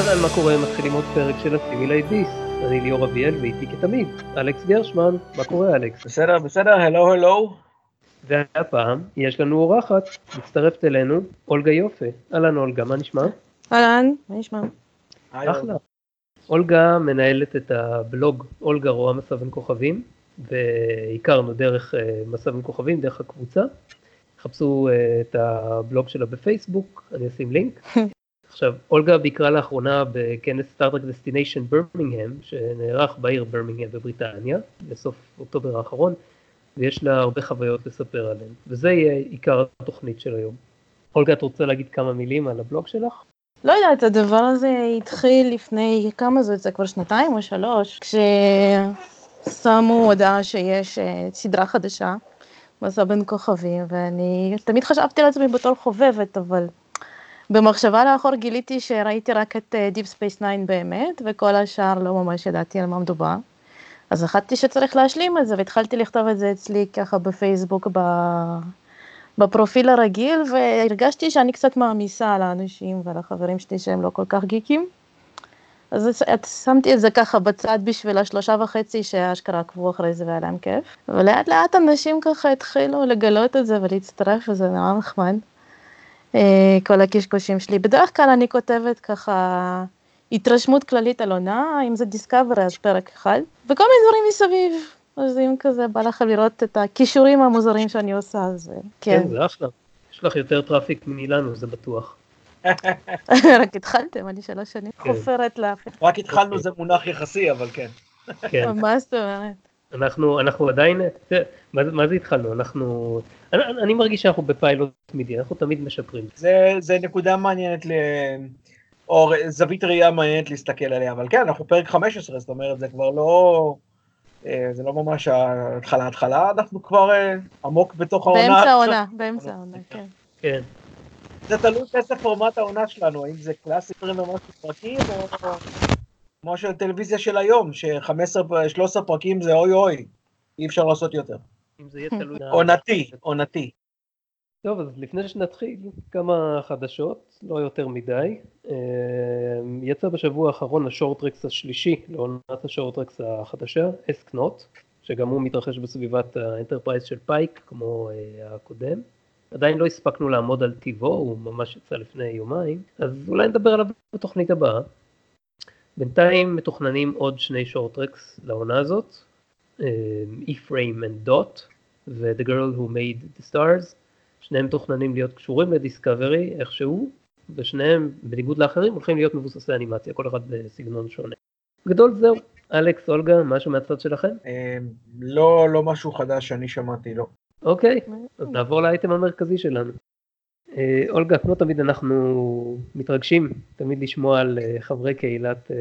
אהלן, מה קורה? מתחילים עוד פרק של assimilate this. אני ליאור אביאל ואיתי כתמיד, אלכס גרשמן. מה קורה אלכס? בסדר, בסדר, הלו הלו. והפעם יש לנו אורחת, מצטרפת אלינו, אולגה יופה. אהלן אולגה, מה נשמע? אהלן, מה נשמע? אחלה. אולגה מנהלת את הבלוג אולגה רואה מסע בין כוכבים, והכרנו דרך אה, מסע בין כוכבים, דרך הקבוצה. חפשו אה, את הבלוג שלה בפייסבוק, אני אשים לינק. עכשיו, אולגה ביקרה לאחרונה בכנס Star Trek Destination ברמינגהם, שנערך בעיר ברמינגהם בבריטניה, בסוף אוקטובר האחרון, ויש לה הרבה חוויות לספר עליהן, וזה יהיה עיקר התוכנית של היום. אולגה, את רוצה להגיד כמה מילים על הבלוג שלך? לא יודעת, הדבר הזה התחיל לפני, כמה זה, זה כבר שנתיים או שלוש, כששמו הודעה שיש אה, סדרה חדשה, מסע בין כוכבים, ואני תמיד חשבתי לעצמי בתור חובבת, אבל במחשבה לאחור גיליתי שראיתי רק את אה, Deep Space 9 באמת, וכל השאר לא ממש ידעתי על מה מדובר. אז החלטתי שצריך להשלים את זה, והתחלתי לכתוב את זה אצלי ככה בפייסבוק ב... בפרופיל הרגיל, והרגשתי שאני קצת מעמיסה על האנשים ועל החברים שלי שהם לא כל כך גיקים. אז שמתי את זה ככה בצד בשביל השלושה וחצי שאשכרה עקבו אחרי זה והיה להם כיף. ולאט לאט אנשים ככה התחילו לגלות את זה ולהצטרף, וזה נורא נחמד. אה, כל הקשקושים שלי. בדרך כלל אני כותבת ככה התרשמות כללית על עונה, אם זה Discovery אז פרק אחד, וכל מיני דברים מסביב. אז אם כזה בא לכם לראות את הקשקושים המוזרים שאני עושה, אז כן. כן, זה אחלה. יש לך יותר traffic מאילנו, זה בטוח. רק התחלתם, אני שלוש שנים כן. חופרת לאפי. רק התחלנו זה מונח יחסי, אבל כן. כן. מה זאת אומרת? אנחנו, אנחנו עדיין, מה, מה זה התחלנו? אנחנו, אני, אני מרגיש שאנחנו בפיילוט תמידי, אנחנו תמיד משפרים. זה, זה נקודה מעניינת, ל... או זווית ראייה מעניינת להסתכל עליה, אבל כן, אנחנו פרק 15, זאת אומרת, זה כבר לא, אה, זה לא ממש ההתחלה התחלה, אנחנו כבר אה, עמוק בתוך העונה. באמצע העונה, באמצע העונה, כן. כן. זה תלוי באיזה פורמט העונה שלנו, האם זה קלאסי 20 ומשהו פרקים, או כמו של טלוויזיה של היום, ש-15-13 פרקים זה אוי אוי, אי אפשר לעשות יותר. אם זה יהיה תלוי... עונתי, עונתי. טוב, אז לפני שנתחיל, כמה חדשות, לא יותר מדי. אה, יצא בשבוע האחרון ה Short Treks השלישי לעונת ה Short Treks החדשה, Ask Not, שגם הוא מתרחש בסביבת ה Enterprise של פייק, כמו אה, הקודם. עדיין לא הספקנו לעמוד על טיבו, הוא ממש יצא לפני יומיים, אז אולי נדבר עליו בתוכנית הבאה. בינתיים מתוכננים עוד שני שורטרקס לעונה הזאת, E-Frame and Dot ו-The Girl Who Made the Stars, שניהם מתוכננים להיות קשורים לדיסקאברי איכשהו, ושניהם בניגוד לאחרים הולכים להיות מבוססי אנימציה, כל אחד בסגנון שונה. בגדול זהו, אלכס, אולגה, משהו מהצד שלכם? לא, לא משהו חדש שאני שמעתי, לא. אוקיי, אז נעבור לאייטם המרכזי שלנו. אה, אולגה, כמו תמיד אנחנו מתרגשים תמיד לשמוע על אה, חברי קהילת אה,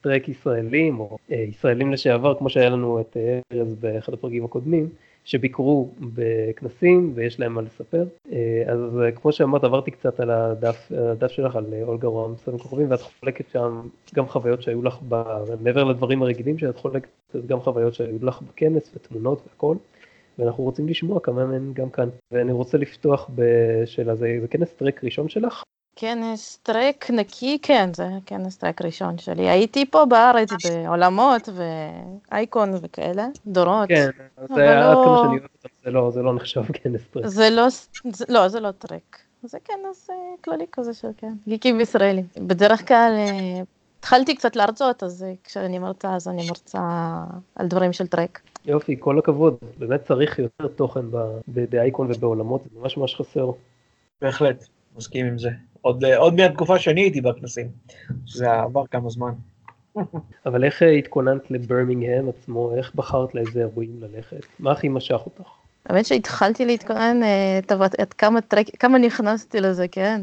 טרק ישראלים, או ישראלים לשעבר, כמו שהיה לנו את ארז באחד הפרקים הקודמים, שביקרו בכנסים ויש להם מה לספר. אז כמו שאמרת, עברתי קצת על הדף, הדף שלך, על אולגה רועם סלם כוכבים, ואת חולקת שם גם חוויות שהיו לך. מעבר לדברים הרגילים שאת חולקת, גם חוויות שהיו לך בכנס ותמונות והכל. ואנחנו רוצים לשמוע כמה מהן גם כאן. ואני רוצה לפתוח בשאלה, זה, זה כנס טרק ראשון שלך? כנס טרק נקי, כן, זה כנס טרק ראשון שלי. הייתי פה בארץ בעולמות ואייקון וכאלה, דורות. כן, זה היה עד לא- כמה שאני אוהב אותם, זה לא, זה לא נחשב כנס טרק. זה לא, זה, לא, זה לא טרק. זה כנס אה, כללי כזה של כן, גיקים ישראלים. בדרך כלל אה, התחלתי קצת להרצות, אז אה, כשאני מרצה, אז אני מרצה על דברים של טרק. יופי, כל הכבוד. באמת צריך יותר תוכן באייקון ובעולמות, זה ממש ממש חסר. בהחלט, מסכים עם זה. עוד, אה, עוד מהתקופה שאני הייתי בכנסים, שזה עבר כמה זמן. אבל איך אה, התכוננת לברמינגהם עצמו? איך בחרת לאיזה אירועים ללכת? מה הכי משך אותך? האמת שהתחלתי להתכונן, את כמה, טרק, כמה נכנסתי לזה, כן.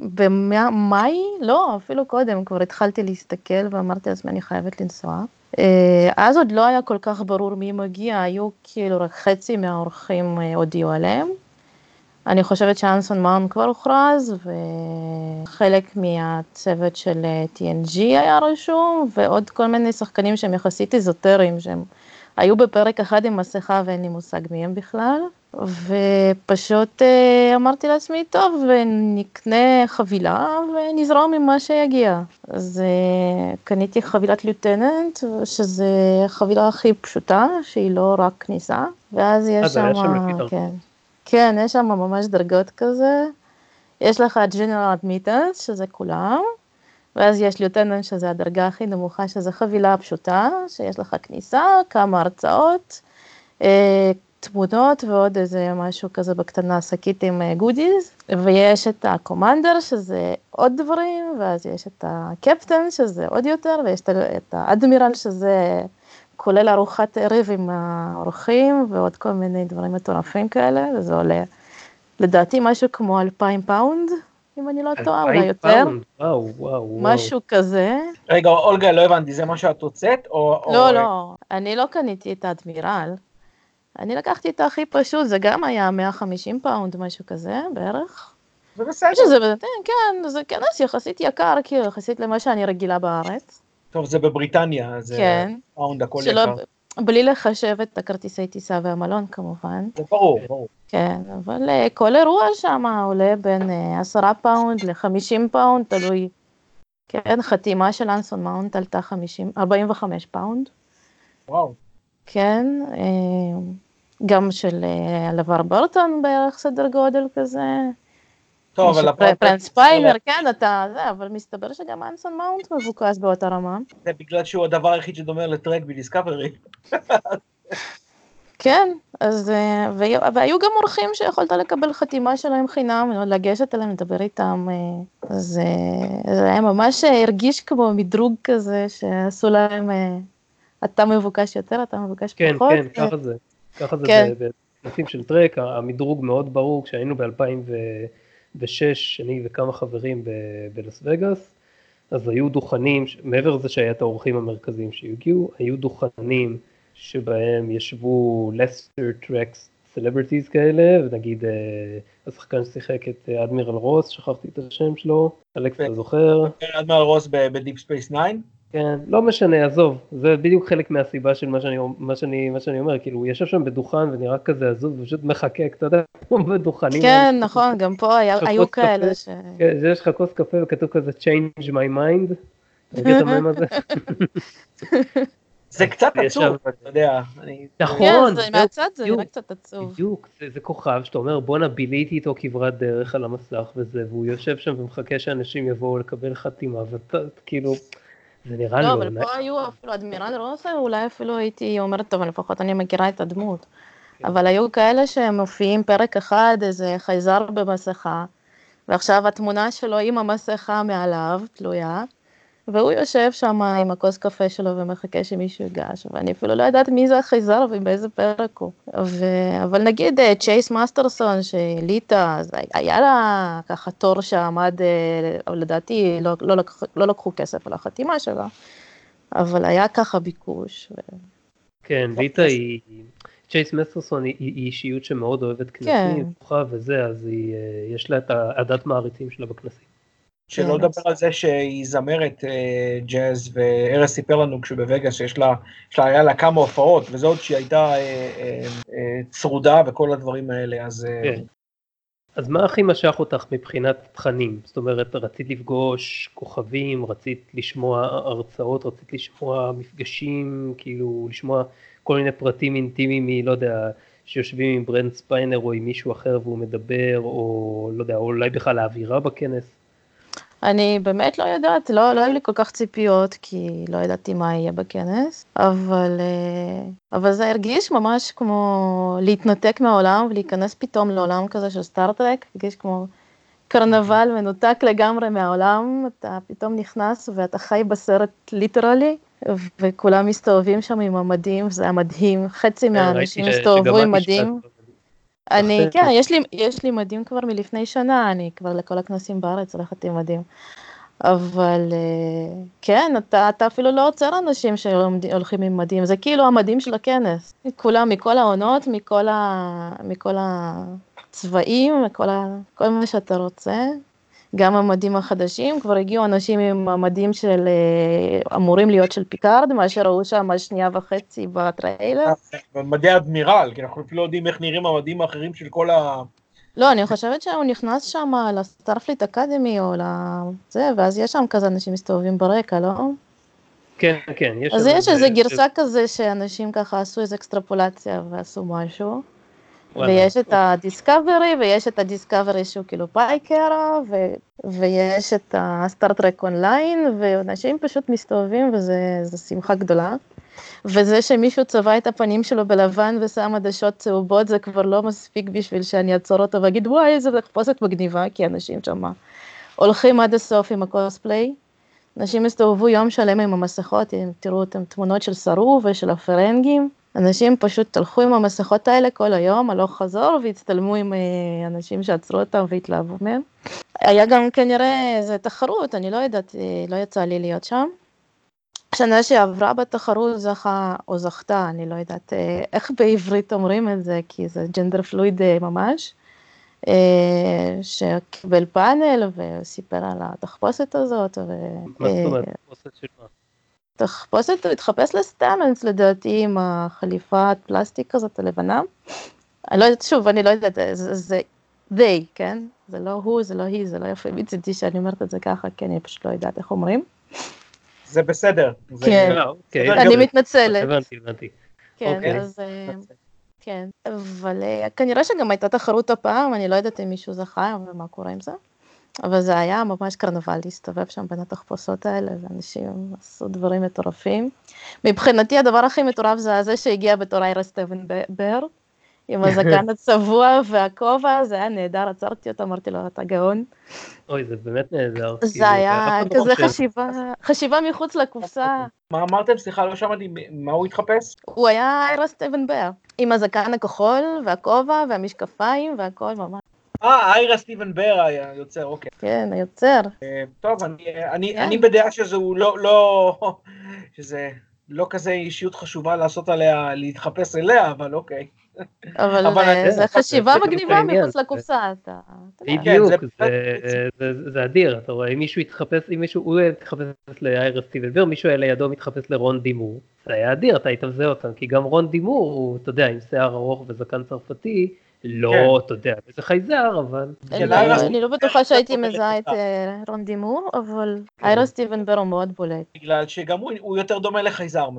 במאי? לא, אפילו קודם, כבר התחלתי להסתכל ואמרתי לעצמי, אני חייבת לנסוע. אה, אז עוד לא היה כל כך ברור מי מגיע, היו כאילו רק חצי מהאורחים אה, הודיעו עליהם. אני חושבת שאנסון מאון כבר הוכרז, וחלק מהצוות של אה, TNG היה רשום, ועוד כל מיני שחקנים שהם יחסית איזוטריים, שהם היו בפרק אחד עם מסכה ואין לי מושג מי הם בכלל, ופשוט אה, אמרתי לעצמי, טוב, נקנה חבילה ונזרום עם מה שיגיע. אז אה, קניתי חבילת ליוטננט, שזה החבילה הכי פשוטה, שהיא לא רק כניסה, ואז יש שם, כן, כן, יש שם ממש דרגות כזה. יש לך General Admittance, שזה כולם, ואז יש ליוטננט, שזה הדרגה הכי נמוכה, שזה חבילה פשוטה, שיש לך כניסה, כמה הרצאות, אה, תמונות ועוד איזה משהו כזה בקטנה, שקית עם גודיז, אה, ויש את הקומנדר, שזה עוד דברים, ואז יש את הקפטן, שזה עוד יותר, ויש את האדמירל, שזה כולל ארוחת ערב עם האורחים, ועוד כל מיני דברים מטורפים כאלה, וזה עולה לדעתי משהו כמו אלפיים פאונד, אם אני לא טועה, אולי יותר. וואו, וואו, משהו כזה. רגע, אולגה, לא הבנתי, זה מה שאת הוצאת? או... לא, או... לא, אני לא קניתי את האדמירל. אני לקחתי את הכי פשוט, זה גם היה 150 פאונד, משהו כזה, בערך. זה בסדר. שזה, כן, זה כנס יחסית יקר, כאילו, יחסית למה שאני רגילה בארץ. טוב, זה בבריטניה, זה כן. פאונד, הכל שלא, יקר. בלי לחשב את הכרטיסי טיסה והמלון כמובן. זה ברור, ברור. כן, אבל אה, כל אירוע שם עולה בין אה, עשרה פאונד לחמישים פאונד, תלוי. כן, חתימה של אנסון מאונט עלתה 50, 45 פאונד. וואו. כן, אה, גם של לבאר ברטון בערך סדר גודל כזה. טוב, אבל. ברנט ספיינר, כן, אתה, זה, אבל מסתבר שגם אנסון מאונט מבוקש באותה רמה. זה בגלל שהוא הדבר היחיד שדומה לטרק בדיסקאברי. כן, אז, אה, והיו גם אורחים שיכולת לקבל חתימה שלהם חינם, לגשת אליהם, לדבר איתם, אה, אז אה, זה היה ממש הרגיש כמו מדרוג כזה, שעשו להם, אתה מבוקש יותר, אתה מבוקש כן, פחות. כן, כן, ככה זה, ככה זה כן. בנושאים של טרק, המדרוג מאוד ברור, כשהיינו ב-2006, אני וכמה חברים בלס וגאס, אז היו דוכנים, מעבר לזה שהיה את האורחים המרכזיים שהגיעו, היו דוכנים, שבהם ישבו כל סטאר טרק celebrities כאלה, ונגיד אה, השחקן ששיחק את אה, אדמירל רוס, שכחתי את השם שלו, אלכס אתה זוכר? כן, אדמירל רוס ב Deep Space 9? כן, לא משנה, עזוב, זה בדיוק חלק מהסיבה של מה שאני, מה שאני, מה שאני אומר, כאילו הוא יושב שם בדוכן ונראה כזה עזוב, ופשוט מחכה, אתה יודע, כמו בדוכנים. כן, נכון, גם פה היה, היו כאלה ש... כן, יש לך כוס קפה וכתוב כזה change my mind, אתה מכיר את המם הזה? זה קצת עצוב, אתה יודע. נכון. כן, מהצד זה נראה קצת עצוב. בדיוק, זה כוכב שאתה אומר בואנה ביליתי איתו כברת דרך על המסך וזה, והוא יושב שם ומחכה שאנשים יבואו לקבל חתימה, ואתה כאילו, זה נראה לי... לא, אבל פה היו אפילו אדמירל רוסה, אולי אפילו הייתי אומרת, טוב, לפחות אני מכירה את הדמות. כן. אבל היו כאלה שמופיעים פרק אחד, איזה חייזר במסכה, ועכשיו התמונה שלו עם המסכה מעליו, תלויה. והוא יושב שם עם הכוס קפה שלו ומחכה שמישהו ייגש, ואני אפילו לא יודעת מי זה החייזר ובאיזה פרק הוא. ו... אבל נגיד אה, צ'ייס מאסטרסון אז היה לה ככה תור שעמד, אה, לדעתי לא, לא, לקח, לא לקחו כסף על החתימה שלה, אבל היה ככה ביקוש. ו... כן, ליטה היא... צ'ייס מסטרסון היא, היא אישיות שמאוד אוהבת כנסים, כן. וזה, אז היא, אה, יש לה את העדת מעריצים שלה בכנסים. שלא כן, לדבר על זה שהיא זמרת אה, ג'אז, וארז סיפר לנו כשבווגאס שיש לה, יש לה, היה לה כמה הופעות, וזה עוד שהיא הייתה אה, אה, צרודה וכל הדברים האלה, אז... כן. אז מה הכי משך אותך מבחינת תכנים? זאת אומרת, רצית לפגוש כוכבים, רצית לשמוע הרצאות, רצית לשמוע מפגשים, כאילו לשמוע כל מיני פרטים אינטימיים מלא יודע, שיושבים עם ברנט ספיינר או עם מישהו אחר והוא מדבר, או לא יודע, או אולי בכלל האווירה בכנס? אני באמת לא יודעת, לא, לא היו לי כל כך ציפיות, כי לא ידעתי מה יהיה בכנס, אבל, אה, אבל זה הרגיש ממש כמו להתנתק מהעולם ולהיכנס פתאום לעולם כזה של Star Trek, הרגיש כמו קרנבל מנותק לגמרי מהעולם, אתה פתאום נכנס ואתה חי בסרט literally, וכולם מסתובבים שם עם המדים, זה היה מדהים, חצי כן, מהאנשים הסתובבו עם מדים. אני, כן, יש לי, יש לי מדים כבר מלפני שנה, אני כבר לכל הכנסים בארץ הולכת עם מדים. אבל אה, כן, אתה, אתה אפילו לא עוצר אנשים שהולכים עם מדים, זה כאילו המדים של הכנס. כולם, מכל העונות, מכל, ה, מכל הצבעים, מכל ה, כל מה שאתה רוצה. גם המדים החדשים, כבר הגיעו אנשים עם המדים של, אה, אמורים להיות של פיקארד, מה שראו שם שנייה וחצי בטריילר. מדי אדמירל, כי אנחנו אפילו לא יודעים איך נראים המדים האחרים של כל ה... לא, אני חושבת שהוא נכנס שם ל Starfleet Academy או לזה, ואז יש שם כזה אנשים מסתובבים ברקע, לא? כן, כן, יש אז יש איזה- גרסה כזה שאנשים ככה עשו איזה אקסטרפולציה ועשו משהו. ויש את ה Discovery, ויש את ה Discovery שהוא כאילו פייק era, ו- ויש את ה Star Trek Online, ואנשים פשוט מסתובבים זה שמחה גדולה. וזה שמישהו צבע את הפנים שלו בלבן ושם עדשות צהובות, זה כבר לא מספיק בשביל שאני אעצור אותו ואגיד, וואי, איזה תחפושת מגניבה, כי אנשים שם הולכים עד הסוף עם הקוספליי. אנשים הסתובבו יום שלם עם המסכות, תראו אותם תמונות של סרו ושל הפרנגים. אנשים פשוט הלכו עם המסכות האלה כל היום, הלוך חזור, והצטלמו עם אה, אנשים שעצרו אותם והתלהבו מהם. היה גם כנראה איזה תחרות, אני לא יודעת, אה, לא יצא לי להיות שם. שנה שעברה בתחרות זכה, או זכתה, אני לא יודעת אה, איך בעברית אומרים את זה, כי זה ג'נדר פלואיד ממש, שקיבל פאנל וסיפר על התחפושת הזאת. ו- מה זאת אומרת? תחפושת של מה? תחפושת, הוא התחפש לסטאמנס לדעתי עם החליפת פלסטיק הזאת הלבנה. אני לא יודעת, שוב, אני לא יודעת, זה, זה they, כן? זה לא הוא, זה לא היא, זה לא יפה מצידי שאני אומרת את זה ככה, כי אני פשוט לא יודעת איך אומרים. זה בסדר. כן. אה, אוקיי. אני. מתנצלת. הבנתי, הבנתי. כן, אוקיי. אז... אה, כן, אבל אה, כנראה שגם הייתה תחרות הפעם, אני לא יודעת אם מישהו זכה ומה קורה עם זה. אבל זה היה ממש קרנבל להסתובב שם בין התחפושות האלה, ואנשים עשו דברים מטורפים. מבחינתי הדבר הכי מטורף זה הזה שהגיע בתור איירה סטבן בר, עם הזקן הצבוע והכובע, זה היה נהדר, עצרתי אותו, אמרתי לו, אתה גאון. אוי, זה באמת נהדר. כאילו, זה היה אחד לא כזה. חשיבה, חשיבה מחוץ לקופסה. מה אמרתם? סליחה, לא שמעתי, מה הוא התחפש? הוא היה איירה סטבן בר, עם הזקן הכחול והכובע והמשקפיים והכל ממש. אה, איירה סטיבן בר היה יוצר, אוקיי. כן, היוצר. אה, טוב, אני- אני כן. אני בדעה שזה הוא לא, לא, שזה לא כזה אישיות חשובה לעשות עליה, להתחפש אליה, אבל אוקיי. אבל אה, זה חשיבה מגניבה. מחוץ לקופסה, אתה... יודע. בדיוק, זה- זה- זה- זה אדיר, אתה רואה, אם מישהו יתחפש, אם מישהו, הוא יתחפש לאיירה סטיבן בר, מישהו היה לידו מתחפש לרון דימור, זה היה אדיר, אתה היית מזהה אותם, כי גם רון דימור הוא, אתה יודע, עם שיער ארוך וזקן צרפתי, לא, אתה יודע, איזה חייזר, אבל... כן, לא, איירה אני לא בטוחה שהייתי סטיבן בר מזהה את. אה, רון דימור, אבל כן. איירה סטיבן בר הוא מאוד בולט. בגלל שגם הוא, יותר דומה לחייזר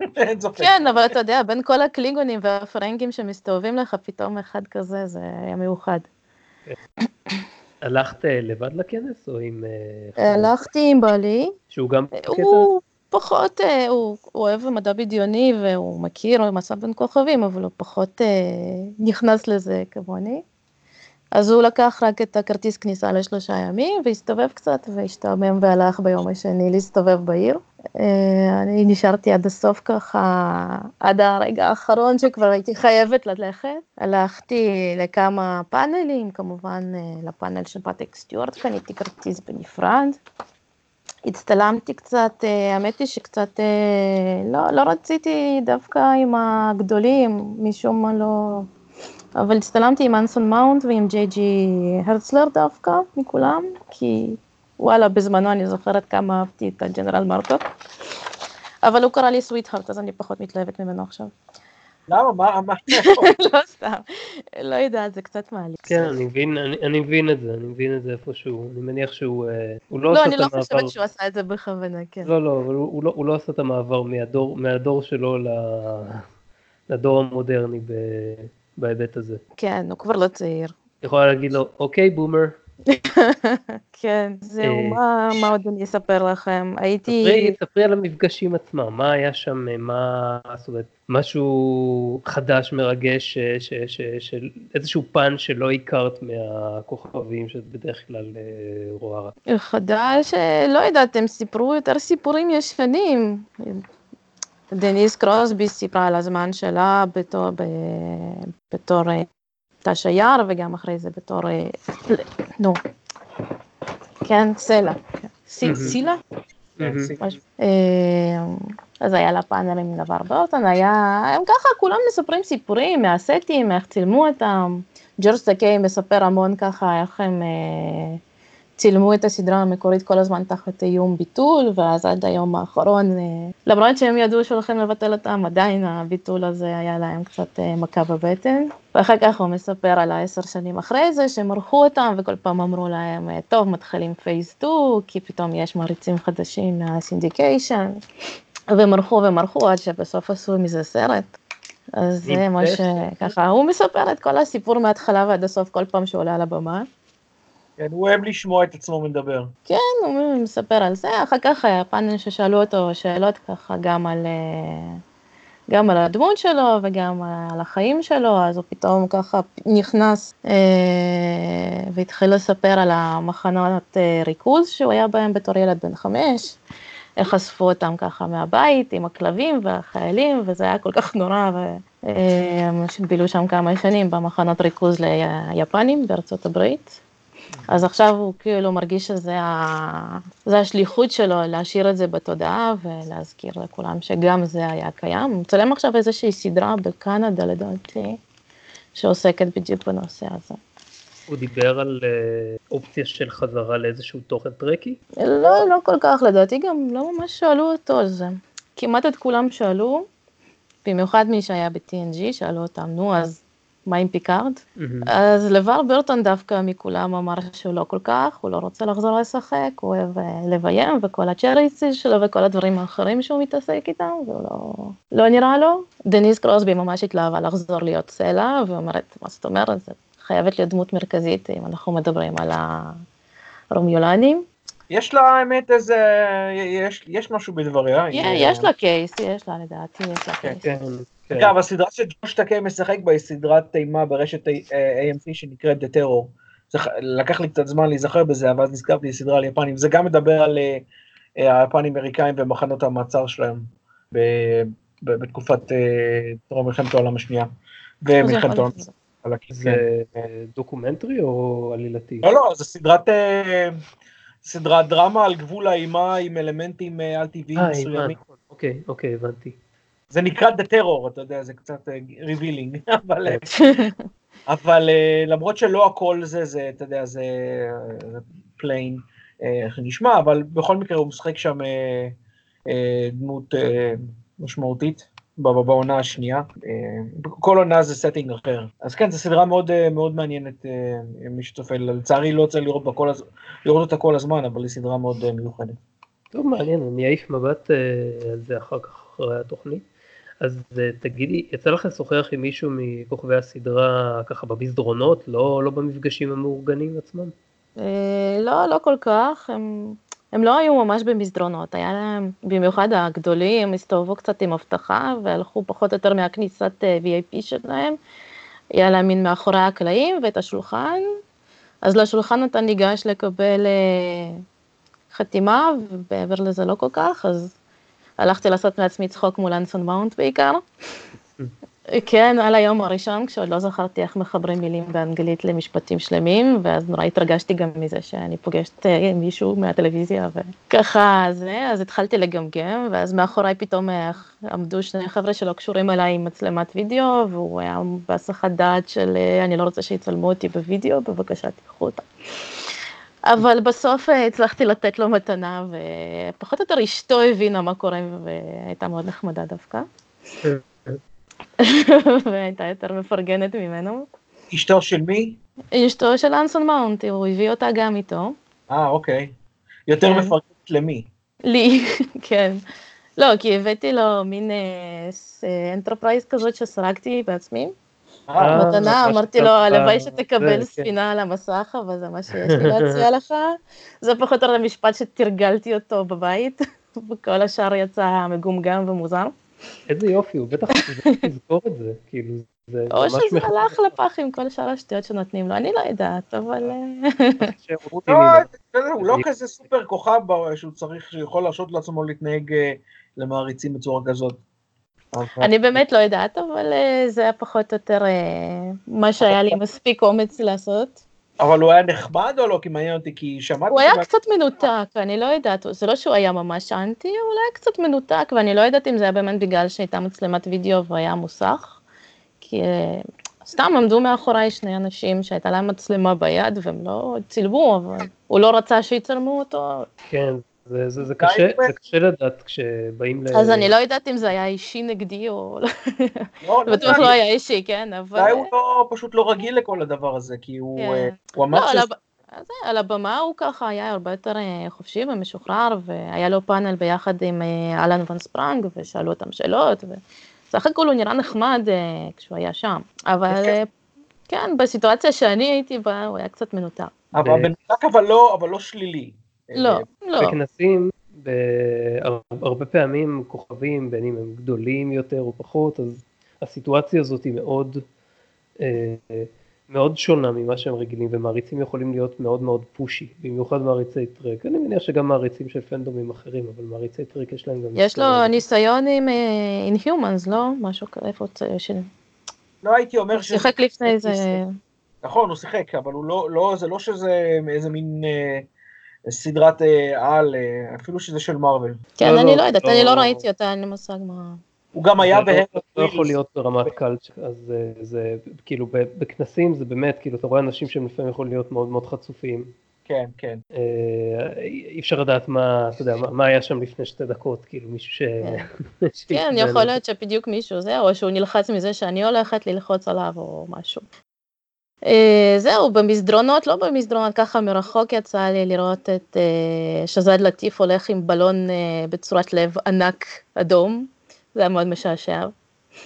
אין ספק. כן, אבל אתה יודע, בין כל הקלינגונים והפרנגים שמסתובבים לך, פתאום אחד כזה, זה היה מיוחד. הלכת אה, לבד לכנס, או עם... אה, הלכתי עם בעלי, שהוא גם בקטע? פחות, אה, הוא הוא אוהב מדע בדיוני והוא מכיר מסע בין כוכבים, אבל הוא פחות אה, נכנס לזה כמוני. אז הוא לקח רק את הכרטיס כניסה לשלושה ימים והסתובב קצת והשתעמם והלך ביום השני להסתובב בעיר. אה, אני נשארתי עד הסוף ככה, עד הרגע האחרון שכבר הייתי חייבת ללכת. הלכתי לכמה פאנלים, כמובן לפאנל של פטק סטיוארט, קניתי כרטיס בנפרד. הצטלמתי קצת, אה, האמת היא שקצת אה, לא, לא רציתי דווקא עם הגדולים, משום מה לא... אבל הצטלמתי עם אנסון מאונט ועם ג'יי ג'י הרצלר דווקא, מכולם, כי וואלה, בזמנו אני זוכרת כמה אהבתי את הג'נרל מרטוק. אבל הוא קרא לי סוויט-הארט, אז אני פחות מתלהבת ממנו עכשיו. למה? מה? מה? לא סתם, לא יודעת, זה קצת מעליב. כן, אני מבין, אני, אני מבין את זה, אני מבין את זה איפשהו, אני מניח שהוא אה, הוא לא, לא, עשה אני את לא המעבר, חושבת שהוא עשה את זה בכוונה, כן. לא, לא, אבל הוא, הוא לא, הוא לא עשה את המעבר מהדור, מהדור שלו ל, לדור המודרני ב, בהיבט הזה. כן, הוא כבר לא צעיר. יכולה להגיד לו, אוקיי, בומר, כן, זהו, אה, מה, מה עוד אני אספר לכם? הייתי... ספרי, על המפגשים עצמם, מה היה שם, מה, זאת אומרת, משהו חדש, מרגש, ש, ש, ש, של איזשהו פן שלא הכרת מהכוכבים שאת בדרך כלל אה, רואה רק. חדש, אה, לא יודעת, הם סיפרו יותר סיפורים ישנים. דניס קרוסבי סיפרה על הזמן שלה בתור, ב, בתור תש היער, וגם אחרי זה בתור, אה, נו, כן, סלה. סילה? כן. אה, אז היה לה פאנל עם לבאר ברטון, היה, הם ככה כולם מספרים סיפורים מהסטים, איך צילמו אותם. ג'ורג' טאקיי מספר המון ככה איך הם אה, צילמו את הסדרה המקורית כל הזמן תחת איום ביטול, ואז עד היום האחרון, אה, למרות שהם ידעו שהולכים לבטל אותם, עדיין הביטול הזה היה להם קצת אה, מכה בבטן. ואחר כך הוא מספר על העשר שנים אחרי זה, שהם ערכו אותם, וכל פעם אמרו להם, טוב, מתחילים Phase 2, כי פתאום יש מריצים חדשים מהסינדיקיישן, והם ערכו והם ערכו עד שבסוף עשו מזה סרט. אז זה מה שככה, הוא מספר את כל הסיפור מההתחלה ועד הסוף כל פעם שהוא עולה על הבמה. כן, הוא אוהב לשמוע את עצמו מדבר. כן, הוא מספר על זה, אחר כך היה פאנל ששאלו אותו שאלות ככה גם על, אה, גם על הדמות שלו וגם על החיים שלו, אז הוא פתאום ככה נכנס אה, והתחיל לספר על המחנות אה, ריכוז שהוא היה בהם בתור ילד בן חמש. איך אספו אותם ככה מהבית עם הכלבים והחיילים, וזה היה כל כך נורא, והם בילו שם כמה שנים במחנות ריכוז ליפנים בארצות הברית. אז עכשיו הוא כאילו מרגיש שזה ה... השליחות שלו להשאיר את זה בתודעה ולהזכיר לכולם שגם זה היה קיים. הוא מצלם עכשיו איזושהי סדרה בקנדה לדעתי, שעוסקת בדיוק בנושא הזה. הוא דיבר על אה, אופציה של חזרה לאיזשהו תוכן טרקי? לא, לא כל כך, לדעתי גם לא ממש שאלו אותו על זה. כמעט את כולם שאלו, במיוחד מי שהיה ב-TNG, שאלו אותם, נו, אז מה עם פיקארד? אז לבאר ברטון דווקא מכולם אמר שהוא לא כל כך, הוא לא רוצה לחזור לשחק, הוא אוהב אה, לביים וכל ה charities שלו וכל הדברים האחרים שהוא מתעסק איתם, והוא לא, לא נראה לו. דניס קרוסבי ממש התלהבה לחזור להיות סלע, ואומרת, מה זאת אומרת, זה חייבת להיות דמות מרכזית אם אנחנו מדברים על הרומיולנים. יש לה האמת איזה, יש, יש משהו בדבריה. יש לה קייס, יש לה לדעתי, יש לה כן, קייס. כן, כן. אגב, הסדרה שג'וש טקה משחק בה היא סדרת אימה ברשת AMC שנקראת The Terror. לקח לי קצת זמן להיזכר בזה, אבל אז נזכרתי סדרה על יפנים. זה גם מדבר על אה, היפנים אמריקאים ומחנות המעצר שלהם בתקופת אה, טרום מלחמת העולם השנייה. ומלחמת העולם. זה דוקומנטרי או עלילתי? לא, לא, זה סדרת, אה, סדרת דרמה על גבול האימה עם אלמנטים על טבעיים מסוימים. נכון. אוקיי, אוקיי, הבנתי. זה נקרא The Terror, אתה יודע, זה קצת revealing, אבל, אבל למרות שלא הכל זה, זה, אתה יודע, זה פליין, איך נשמע, אבל בכל מקרה הוא משחק שם דמות משמעותית. בעונה השנייה. כל עונה זה setting אחר. אז כן, זו סדרה מאוד, מאוד מעניינת, מי שצופה, לצערי לא רוצה לראות, בכל, לראות אותה כל הזמן, אבל היא סדרה מאוד מיוחדת. טוב, מעניין, אני אעיף מבט על זה אחר כך, אחרי התוכנית. אז תגידי, יצא לך לשוחח עם מישהו מכוכבי הסדרה ככה במסדרונות, לא, לא במפגשים המאורגנים עצמם? לא, לא כל כך, הם הם לא היו ממש במסדרונות, היה להם, במיוחד הגדולים, הסתובבו קצת עם אבטחה והלכו פחות או יותר מהכניסת אה, VIP שלהם. היה להם מין מאחורי הקלעים ואת השולחן, אז לשולחן אתה ניגש לקבל אה, חתימה, ומעבר לזה לא כל כך, אז הלכתי לעשות מעצמי צחוק מול אנסון מאונט בעיקר. כן, על היום הראשון, כשעוד לא זכרתי איך מחברים מילים באנגלית למשפטים שלמים, ואז נורא התרגשתי גם מזה שאני פוגשת אה, מישהו מהטלוויזיה, וככה זה, אז התחלתי לגמגם, ואז מאחוריי פתאום אה, עמדו שני חבר'ה שלא קשורים אליי עם מצלמת וידאו, והוא היה בהסחת דעת של אה, אני לא רוצה שיצלמו אותי בוידאו, בבקשה תיקחו אותה. אבל בסוף הצלחתי לתת לו מתנה, ופחות או יותר אשתו הבינה מה קורה, והייתה מאוד נחמדה דווקא. והייתה יותר מפרגנת ממנו. אשתו של מי? אשתו של אנסון מאונט, הוא הביא אותה גם איתו. אה, אוקיי. יותר כן. מפרגנת למי? לי, כן. לא, כי הבאתי לו מין אנטרפרייז כזאת שסרקתי בעצמי. אה, מתנה, אמרתי לו, הלוואי שתקבל כן. ספינה על המסך, אבל זה מה שיש לי להציע לך. זה פחות או יותר המשפט שתרגלתי אותו בבית, וכל השאר יצא מגומגם ומוזר. איזה יופי, הוא בטח יזכור את זה, כאילו, זה ממש... או שזה הלך לפח עם כל שאר השטויות שנותנים לו, אני לא יודעת, אבל... אה, לא, הוא לא כזה סופר כוכב שהוא צריך, שיכול להרשות לעצמו להתנהג אה, למעריצים בצורה כזאת. אני באמת לא יודעת, אבל אה, זה היה פחות או יותר מה שהיה לי מספיק אומץ לעשות. אבל הוא היה נחמד או לא? כי מעניין אותי, כי שמעתי... הוא היה קצת מנותק, אני לא יודעת, זה לא שהוא היה ממש אנטי, הוא היה קצת מנותק, ואני לא יודעת אם זה היה באמת בגלל שהייתה מצלמת וידאו והיה מוסך, כי אה, סתם עמדו מאחוריי שני אנשים שהייתה להם מצלמה ביד והם לא צילמו, אבל הוא לא רצה שיצלמו אותו, כן, זה, זה, זה, קשה, זה קשה לדעת כשבאים ל... אז אני לא יודעת אם זה היה אישי נגדי או... לא, זה בטוח לא היה אישי, כן, אבל... אולי הוא לא, פשוט לא רגיל לכל הדבר הזה, כי הוא, כן. אה, הוא אמר לא, ש... זה, על הבמה הוא ככה היה הרבה יותר אה, חופשי ומשוחרר, והיה לו פאנל ביחד עם אה, אלן ון ספרנג, ושאלו אותם שאלות, וסך הכל הוא נראה נחמד אה, כשהוא היה שם. אבל כן. כן, בסיטואציה שאני הייתי בה, הוא היה קצת מנותק. אבל לא, אבל לא שלילי. לא, לא. בכנסים, הרבה פעמים כוכבים, בין אם הם גדולים יותר או פחות, אז הסיטואציה הזאת היא מאוד, אה, מאוד שונה ממה שהם רגילים, ומעריצים יכולים להיות מאוד מאוד פושי, במיוחד מעריצי טרק. אני מניח שגם מעריצים של פנדומים אחרים, אבל מעריצי טרק יש להם גם... יש לו. ניסיון עם אה, Inhumans, לא? משהו כזה, איפה הוא ש- לא הייתי אומר ש... שיחק לפני זה. נכון, הוא שיחק, אבל הוא לא, לא, זה לא שזה איזה מין אה, סדרת אה, על, אה, אפילו שזה של מארוול. כן, לא, אני לא, לא יודעת, לא. אני לא ראיתי אותה, אין לי מושג מה... הוא גם היה זה לא- יכול. להיות ברמת קלצ'ר, אז זה, זה כאילו ב- בכנסים זה באמת, כאילו אתה רואה אנשים שהם לפעמים יכולים להיות מאוד מאוד חצופים. כן, כן. אה, אי אפשר לדעת מה, אתה יודע, מה, היה שם לפני שתי דקות, כאילו מישהו ש... ש- כן, יכול להיות שבדיוק מישהו זה, או שהוא נלחץ מזה שאני הולכת ללחוץ עליו או משהו. אה, זהו, במסדרונות, לא במסדרונות, ככה מרחוק יצא לי לראות את אה, שזד לטיף הולך עם בלון אה, בצורת לב ענק אדום, זה היה מאוד משעשע.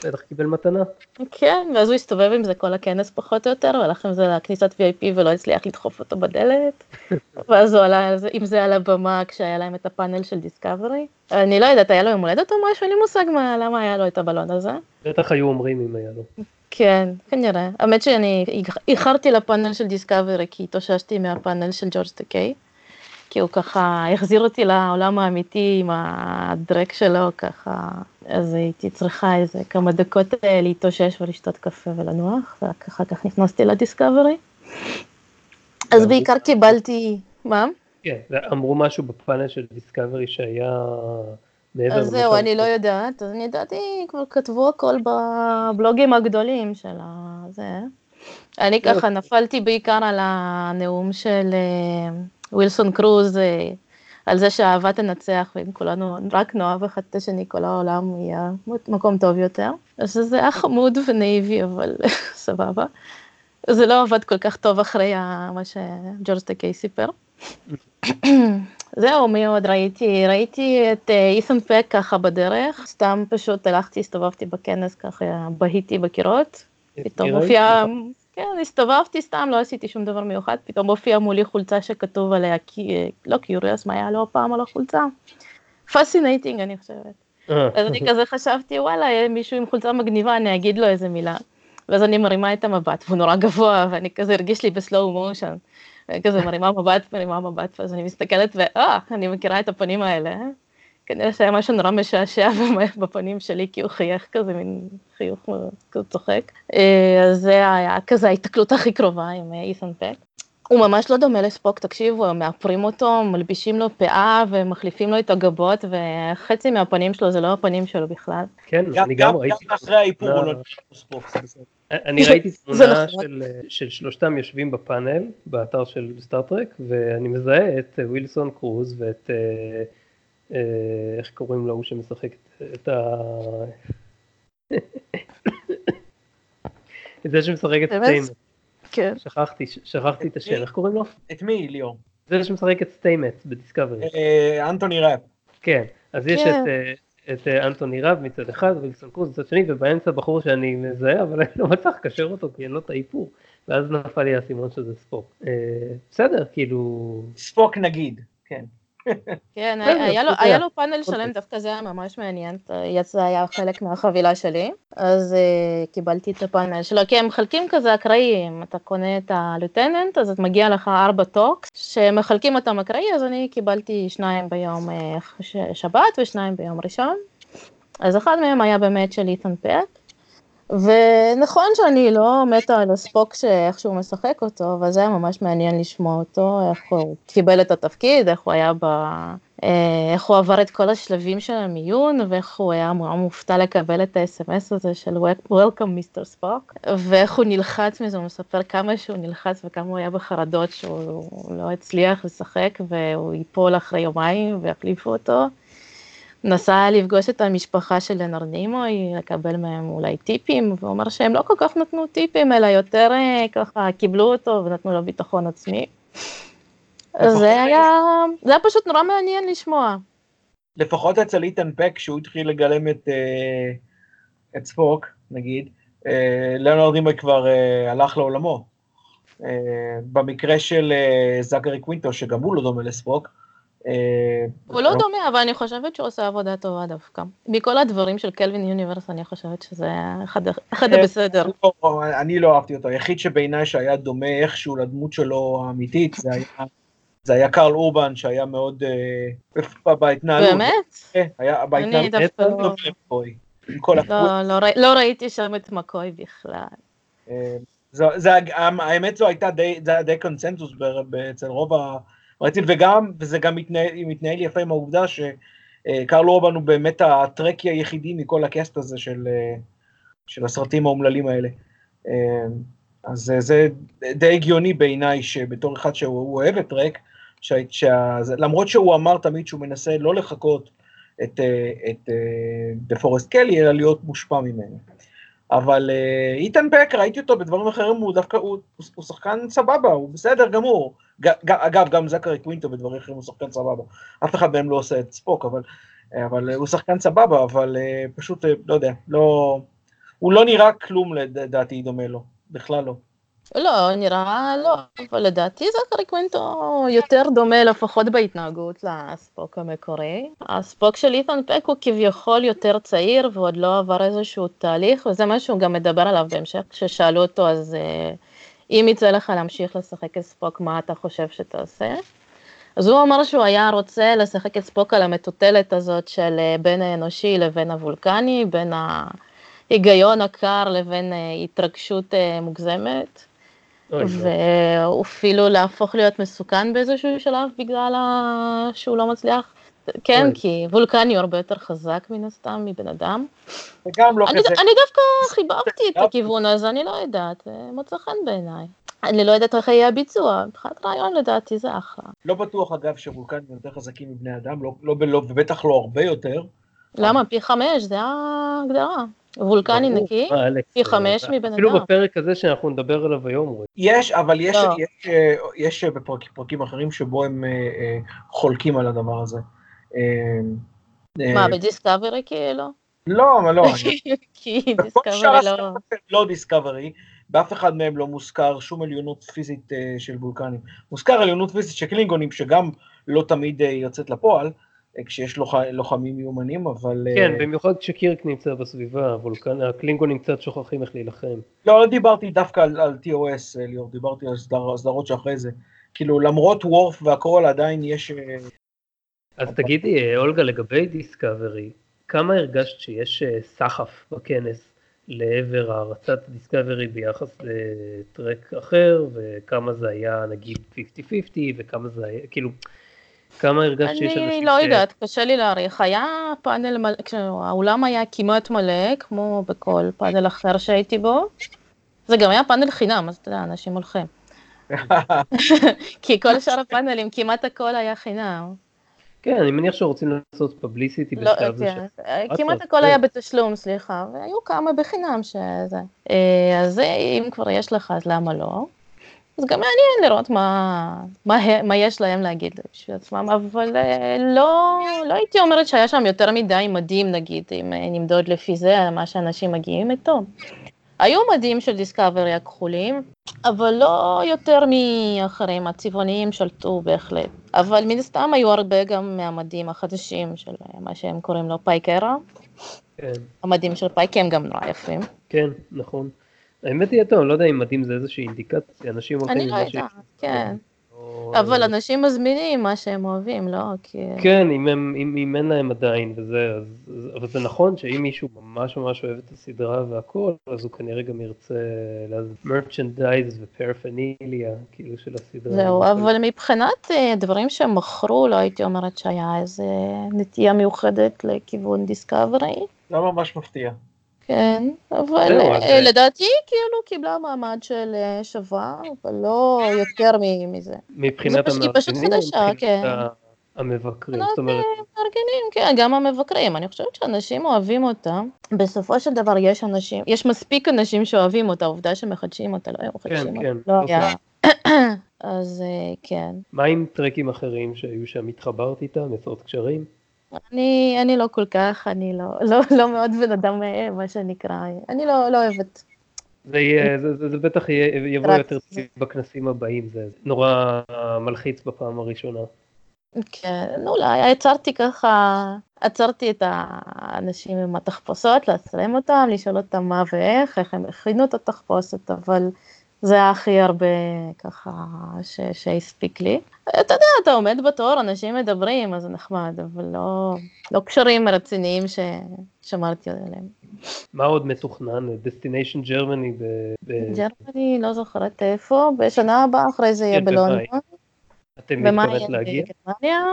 בטח קיבל מתנה. כן, ואז הוא הסתובב עם זה כל הכנס פחות או יותר, הוא הלך עם זה לכניסת VIP ולא הצליח לדחוף אותו בדלת, ואז הוא עלה עם זה על הבמה כשהיה להם את הפאנל של דיסקאברי. אני לא יודעת, היה לו יום הולדת או משהו? אין לי מושג מה, למה היה לו את הבלון הזה. בטח היו אומרים אם היה לו. כן, כנראה. האמת שאני איח- איחרתי לפאנל של דיסקאברי כי התאוששתי מהפאנל של ג'ורג' טקיי. כי הוא ככה החזיר אותי לעולם האמיתי עם הדרק שלו ככה, אז הייתי צריכה איזה כמה דקות אה, להתאושש ולשתות קפה ולנוח, ורק אחר כך נכנסתי לדיסקאברי. אז בעיקר קיבלתי, מה? כן, אמרו משהו בפאנל של דיסקאברי שהיה אז זהו, אני לא יודעת, אז אני ידעתי, כבר כתבו הכל בבלוגים הגדולים של הזה. אני לא. ככה נפלתי בעיקר על הנאום של אה, ווילסון קרוז, אה, על זה שהאהבה תנצח, ואם כולנו רק נאהב אחד את השני, כל העולם יהיה מקום טוב יותר. אז זה היה חמוד ונאיבי, אבל סבבה. זה לא עבד כל כך טוב אחרי ה- מה שג'ורג' טקיי סיפר. זהו, מי עוד ראיתי? ראיתי את אה, איתן פק ככה בדרך, סתם פשוט הלכתי, הסתובבתי בכנס ככה, בהיתי בקירות, פתאום הופיע, כן, הסתובבתי סתם, לא עשיתי שום דבר מיוחד, פתאום הופיע מולי חולצה שכתוב עליה, כי- לא curious, מה היה לו הפעם על החולצה? fascinating, אני חושבת. אז אני כזה חשבתי, וואלה, מישהו עם חולצה מגניבה, אני אגיד לו איזה מילה. ואז אני מרימה את המבט, והוא נורא גבוה, ואני כזה הרגיש לי בסלואו מושן. כזה מרימה מבט, מרימה מבט, ואז אני מסתכלת, ואה, אני מכירה את הפנים האלה. אה? כנראה שהיה משהו נורא משעשע בפנים שלי, כי הוא חייך כזה, מין חיוך כזה צוחק. אה, אז זה היה כזה ההתקלות הכי קרובה עם אה, אית'ן פק. הוא ממש לא דומה לספוק, תקשיבו, הם מאפרים אותו, מלבישים לו פאה ומחליפים לו את הגבות, וחצי מהפנים שלו זה לא הפנים שלו בכלל. כן, אני גם ראיתי, גם אחרי האיפור הוא תמונה- לא נשאר ספוק, זה בסדר. אני ראיתי תמונה נכון. של, של שלושתם יושבים בפאנל, באתר של סטאר טרק, ואני מזהה את אה, ווילסון קרוז ואת, אה, אה, איך קוראים לו, הוא שמשחק את, את ה... את זה שמשחק את? סטאמץ, כן. שכחתי, שכחתי את השם, איך קוראים לו? את מי, ליאור? זה שמשחק את סטאמץ בדיסקאברי. אנטוני ראפ. כן, אז יש כן. את, את אה, אנטוני ראפ מצד אחד, ווילסון קרוז מצד שני, ובאמצע בחור שאני מזהה, אבל אני לא מצליח לקשר אותו כי אין לו את האיפור. ואז נפל לי האסימון שזה ספוק. אה, בסדר, כאילו... ספוק נגיד, כן. כן, היה לו, פאנל שלם, אוקיי. דווקא זה היה ממש מעניין, יצא, היה חלק מהחבילה שלי, אז uh, קיבלתי את הפאנל שלו, כי הם מחלקים כזה אקראיים, אתה קונה את ה lieutenant, אז מגיע לך ארבע talks, שמחלקים אותם אקראי, אז אני קיבלתי שניים ביום אה, שבת ושניים ביום ראשון, אז אחד מהם היה באמת של אית'ן פק, ונכון שאני לא מתה על הספוק שאיך שהוא משחק אותו, אבל זה היה ממש מעניין לשמוע אותו, איך הוא קיבל את התפקיד, איך הוא היה ב... אה, איך הוא עבר את כל השלבים של המיון, ואיך הוא היה מאוד מופתע לקבל את ה-SMS הזה של Welcome Mr. ספוק, ואיך הוא נלחץ מזה, הוא מספר כמה שהוא נלחץ וכמה הוא היה בחרדות שהוא לא הצליח לשחק, והוא ייפול אחרי יומיים ויחליפו אותו. נסע לפגוש את המשפחה של לנרד נימוי, לקבל מהם אולי טיפים, והוא אומר שהם לא כל כך נתנו טיפים, אלא יותר אה, ככה קיבלו אותו ונתנו לו ביטחון עצמי. זה היה, זה היה פשוט נורא מעניין לשמוע. לפחות אצל איתן פק, כשהוא התחיל לגלם את, אה, את ספוק, נגיד, אה, ליאונרד נימוי כבר הלך לעולמו. במקרה של זאגרי קווינטו, שגם הוא לא דומה לספוק, הוא לא דומה, אבל אני חושבת שהוא עושה עבודה טובה דווקא. מכל הדברים של קלווין יוניברס, אני חושבת שזה אחד אה, הבסדר. לא, אני לא אהבתי אותו. היחיד שבעיניי שהיה דומה איכשהו לדמות שלו האמיתית, זה היה קרל אורבן, שהיה מאוד אה, בהתנהלות. באמת? היה בהתנהלות. לא... לא, לא ראיתי שם את מקוי בכלל. האמת זו הייתה די קונצנזוס אצל רוב. רציתי, וגם, וזה גם מתנהל, מתנהל יפה עם העובדה שקרל אורבן הוא באמת הטרקי היחידי מכל הקאסט הזה של, של הסרטים האומללים האלה. אז זה די הגיוני בעיניי שבתור אחד שהוא אוהב את טרק, למרות שהוא אמר תמיד שהוא מנסה לא לחכות את דה פורסט קלי, אלא להיות מושפע ממנו. אבל איתן פק, ראיתי אותו בדברים אחרים, הוא דווקא, הוא, הוא שחקן סבבה, הוא בסדר גמור. אגב, גם זכרי קווינטו בדברים אחרים הוא שחקן סבבה. אף אחד מהם לא עושה את ספוק, אבל, אבל הוא שחקן סבבה, אבל אה, פשוט, אה, לא יודע, לא... הוא לא נראה כלום לדעתי דומה לו, בכלל לא. לא, נראה לא, אבל לדעתי זכרי קווינטו יותר דומה לפחות בהתנהגות לספוק המקורי. הספוק של איתן פק הוא כביכול יותר צעיר ועוד לא עבר איזשהו תהליך, וזה מה שהוא גם מדבר עליו בהמשך, כששאלו אותו אז... Uh, אם יצא לך להמשיך לשחק את ספוק, מה אתה חושב שתעשה? אז הוא אמר שהוא היה רוצה לשחק את ספוק על המטוטלת הזאת של אה, בין האנושי לבין הוולקני, בין ההיגיון הקר לבין אה, התרגשות אה, מוגזמת. ואפילו להפוך להיות מסוכן באיזשהו שלב בגלל שהוא לא מצליח כן, כי וולקני הוא הרבה יותר חזק מן הסתם מבן אדם. וגם לא כזה. אני דווקא חיבבתי את הכיוון הזה, אני לא יודעת, מוצא חן בעיניי. אני לא יודעת איך יהיה הביצוע, מבחינת רעיון לדעתי זה אחלה. לא בטוח אגב שוולקנים יותר חזקים מבני אדם, לא, לא, לא, ובטח לא הרבה יותר. למה? פי חמש, זה ההגדרה. וולקני נקי, פי חמש מבן אדם. אפילו בפרק הזה שאנחנו נדבר עליו היום. יש, אבל יש, לא. יש, יש, יש בפרקים אחרים שבו הם חולקים על הדבר הזה. מה, אה, בדיסקאברי כאילו? לא, אבל לא. כי דיסקאברי לא... לא דיסקאברי, באף אחד מהם לא מוזכר שום עליונות פיזית אה, של וולקנים. מוזכר עליונות פיזית של קלינגונים, שגם לא תמיד אה, יוצאת לפועל, כשיש לוחמים מיומנים, אבל... כן, במיוחד כשקירק נמצא בסביבה, הוולקן, הקלינגונים קצת שוכחים איך להילחם. לא, לא דיברתי דווקא על, על TOS, ליאור, דיברתי על סדרות שאחרי זה. כאילו, למרות וורף והכל, עדיין יש אז תגידי, אה, אולגה, לגבי דיסקאברי, כמה הרגשת שיש אה, סחף בכנס לעבר הערצת דיסקאברי ביחס לטרק אחר, וכמה זה היה נגיד 50-50, וכמה זה היה, כאילו, כמה הרגשת שיש אנשים ש... אני לא יודעת, קשה לי להעריך. היה פאנל מלא, האולם היה כמעט מלא, כמו בכל פאנל אחר שהייתי בו. זה גם היה פאנל חינם, אז אתה יודע, אנשים הולכים. כי כל שאר הפאנלים, כמעט הכל היה חינם. כן, אני מניח שרוצים לעשות פבליסיטי לא, בשלב זה. כן. כמעט הכל כן. היה בתשלום, סליחה, והיו כמה בחינם שזה. אה, אז אם כבר יש לך, אז למה לא? אז גם מעניין לראות מה, מה, מה יש להם להגיד בשביל עצמם, אבל אה, לא, לא הייתי אומרת שהיה שם יותר מדי מדהים, נגיד, אם אה, נמדוד לפי זה, מה שאנשים מגיעים איתו. היו מדים של דיסקאברי הכחולים, אבל לא יותר מאחרים, הצבעוניים שלטו בהחלט. אבל מן הסתם היו הרבה גם מהמדים החדשים של מה שהם קוראים לו פייקרה. כן. המדים של פייק הם גם נורא יפים. כן, נכון. האמת היא, טוב, אני לא יודע אם מדים זה איזושהי אינדיקציה, אנשים הולכים... אני לא יודעת, כן. אבל אנשים מזמינים מה שהם אוהבים, לא? כי... כן, אם, הם, אם, אם אין להם עדיין וזה, אז, אבל זה נכון שאם מישהו ממש ממש אוהב את הסדרה והכל, אז הוא כנראה גם ירצה מרצ'נדייז ופרפניליה, כאילו של הסדרה. זהו, אבל מבחינת אה, דברים שהם מכרו, לא הייתי אומרת שהיה איזה נטייה מיוחדת לכיוון דיסקאברי. לא ממש מפתיע. כן, אבל אה, אז, אה, לדעתי כאילו קיבלה מעמד של אה, שווה, אבל לא יותר מזה. מבחינת המאזינים, או מבחינת כן. המבקרים, מבחינת, זאת אומרת, מארגנים, כן, גם המבקרים, אני חושבת שאנשים אוהבים אותה. בסופו של דבר יש אנשים, יש מספיק אנשים שאוהבים אותה, העובדה שמחדשים אותה, לא היו מחדשים כן, אותה, לא אוקיי. היה. אז אה, כן. מה עם טרקים אחרים שהיו שם, התחברת איתם, יצרת קשרים? אני, אני לא כל כך, אני לא, לא, לא מאוד בן אדם, אה, מה שנקרא, אני לא, לא אוהבת. זה יהיה, זה, זה, זה בטח יהיה, יבוא רק יותר. בכנסים הבאים, זה נורא מלחיץ בפעם הראשונה. כן, אולי, עצרתי ככה, עצרתי את האנשים עם התחפושות, להצלם אותם, לשאול אותם מה ואיך, איך הם הכינו את התחפושת, אבל זה היה הכי הרבה ככה שהספיק לי. אתה יודע, אתה עומד בתור, אנשים מדברים, אז זה נחמד, אבל לא, לא קשרים רציניים ששמרתי עליהם. מה עוד מתוכנן? Destination Germany ב... ב- Germany, לא זוכרת איפה, בשנה הבאה אחרי זה יהיה. בלונדון. אתם מתכוונת להגיע? בגרמניה.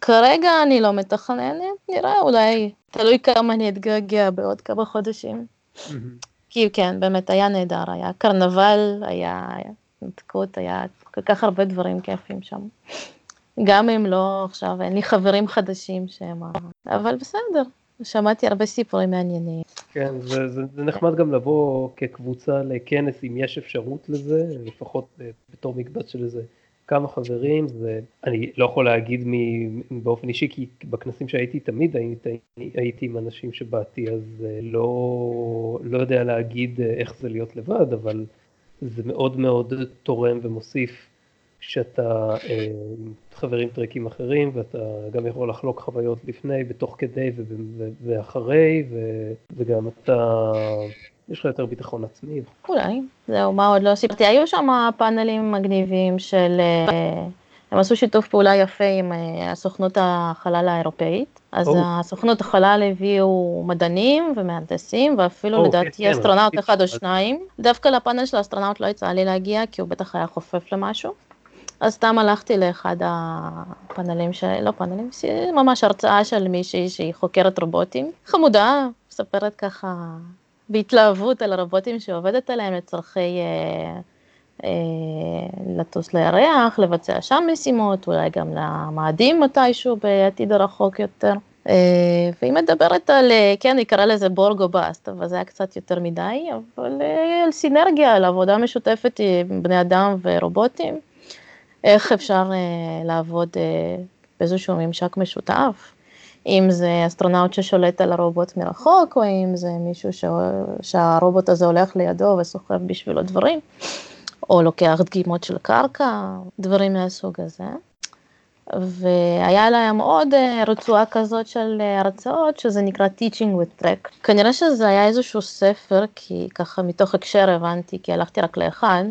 כרגע אני לא מתכננת, נראה אולי, תלוי כמה אני אתגעגע בעוד כמה חודשים. כי כן, באמת היה נהדר, היה קרנבל, היה התנתקות, היה כל כך הרבה דברים כיפים שם. גם אם לא עכשיו, אין לי חברים חדשים שהם... אבל בסדר, שמעתי הרבה סיפורים מעניינים. כן, זה, זה, זה נחמד גם לבוא כקבוצה לכנס אם יש אפשרות לזה, לפחות אה, בתור מקבץ של איזה כמה חברים, זה, אני לא יכול להגיד מ, באופן אישי, כי בכנסים שהייתי תמיד הייתי, הייתי עם אנשים שבאתי, אז אה, לא, לא יודע להגיד אה, איך זה להיות לבד, אבל זה מאוד מאוד תורם ומוסיף כשאתה אה, חברים טרקים אחרים ואתה גם יכול לחלוק חוויות לפני, בתוך כדי ואחרי וגם אתה, יש לך יותר ביטחון עצמי. אולי, זהו, מה עוד לא סיפרתי? היו שם פאנלים מגניבים של... אה, הם עשו שיתוף פעולה יפה עם אה, הסוכנות החלל האירופאית. אז או. הסוכנות החלל הביאו מדענים ומהנדסים, ואפילו או, לדעתי כן, כן, אסטרונאוט רציתי- אחד או שניים. דווקא לפאנל של האסטרונאוט לא יצא לי להגיע, כי הוא בטח היה חופף למשהו. אז סתם הלכתי לאחד הפאנלים של... לא פאנלים, ממש הרצאה של מישהי שהיא חוקרת רובוטים. חמודה, מספרת ככה בהתלהבות על הרובוטים שהיא עובדת עליהם לצורכי אה, אה, לטוס לירח, לבצע שם משימות, אולי גם למאדים מתישהו בעתיד הרחוק יותר. אה, והיא מדברת על, אה, כן, היא קראה לזה בורגו באסט, אבל זה היה קצת יותר מדי, אבל אה, על סינרגיה, על עבודה משותפת עם בני אדם ורובוטים, איך אפשר אה, לעבוד אה, באיזשהו ממשק משותף. אם זה אסטרונאוט ששולט על הרובוט מרחוק, או אם זה מישהו ש... שהרובוט הזה הולך לידו וסוחב בשבילו דברים, או לוקח דגימות של קרקע, דברים מהסוג הזה. והיה להם עוד אה, רצועה כזאת של אה, הרצאות, שזה נקרא Teaching with Track. כנראה שזה היה איזשהו ספר, כי ככה מתוך הקשר הבנתי, כי הלכתי רק לאחד,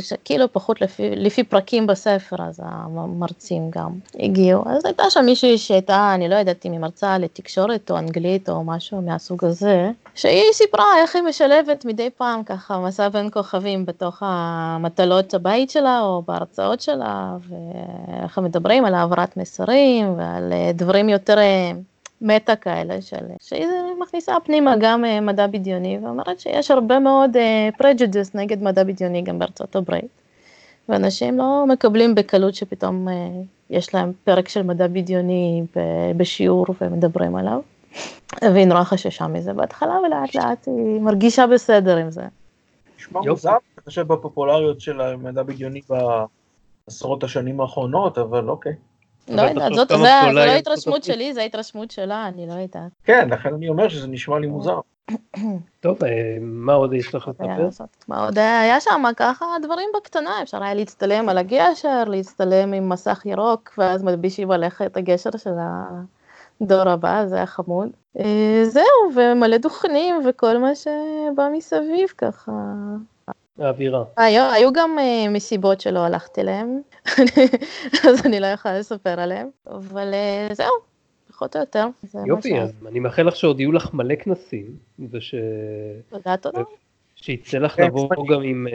שכאילו פחות לפי, לפי פרקים בספר, אז המרצים גם הגיעו. אז הייתה שם מישהי שהייתה, אני לא יודעת אם היא מרצה לתקשורת או אנגלית או משהו מהסוג הזה, שהיא סיפרה איך היא משלבת מדי פעם ככה מסע בין כוכבים בתוך המטלות הבית שלה או בהרצאות שלה, ואיך מדברים על העברת מסרים ועל אה, דברים יותר אה, מטה כאלה, של, שהיא מכניסה פנימה גם אה, מדע בדיוני, ואומרת שיש הרבה מאוד פרג'ודיוס נגד מדע בדיוני גם בארצות הברית. ואנשים לא מקבלים בקלות שפתאום אה, יש להם פרק של מדע בדיוני ב- בשיעור ומדברים עליו. והיא נורא חששה מזה בהתחלה, ולאט לאט היא מרגישה בסדר עם זה. נשמע. מוזר, אני חושב בפופולריות של המדע בדיוני בעשרות השנים האחרונות, אבל אוקיי. לא יודעת, זאת, לא התרשמות. שלי, זה התרשמות שלה, אני לא יודעת. כן, לכן אני אומר שזה נשמע לי מוזר. טוב, אה, מה עוד יש לך לספר? מה עוד היה היה שם ככה דברים בקטנה, אפשר היה להצטלם על הגשר, להצטלם עם מסך ירוק, ואז מלבישים עליך את הגשר של הדור הבא, זה היה חמוד. אה, זהו, ומלא דוכנים וכל מה שבא מסביב ככה. האווירה. היו, היו גם uh, מסיבות שלא הלכתי להם, אז אני לא יכולה לספר עליהם, אבל uh, זהו, פחות או יותר. יופי, אז אני מאחל לך שעוד יהיו לך מלא כנסים, וש... תודה, תודה. שיצא לך לבוא גם עם,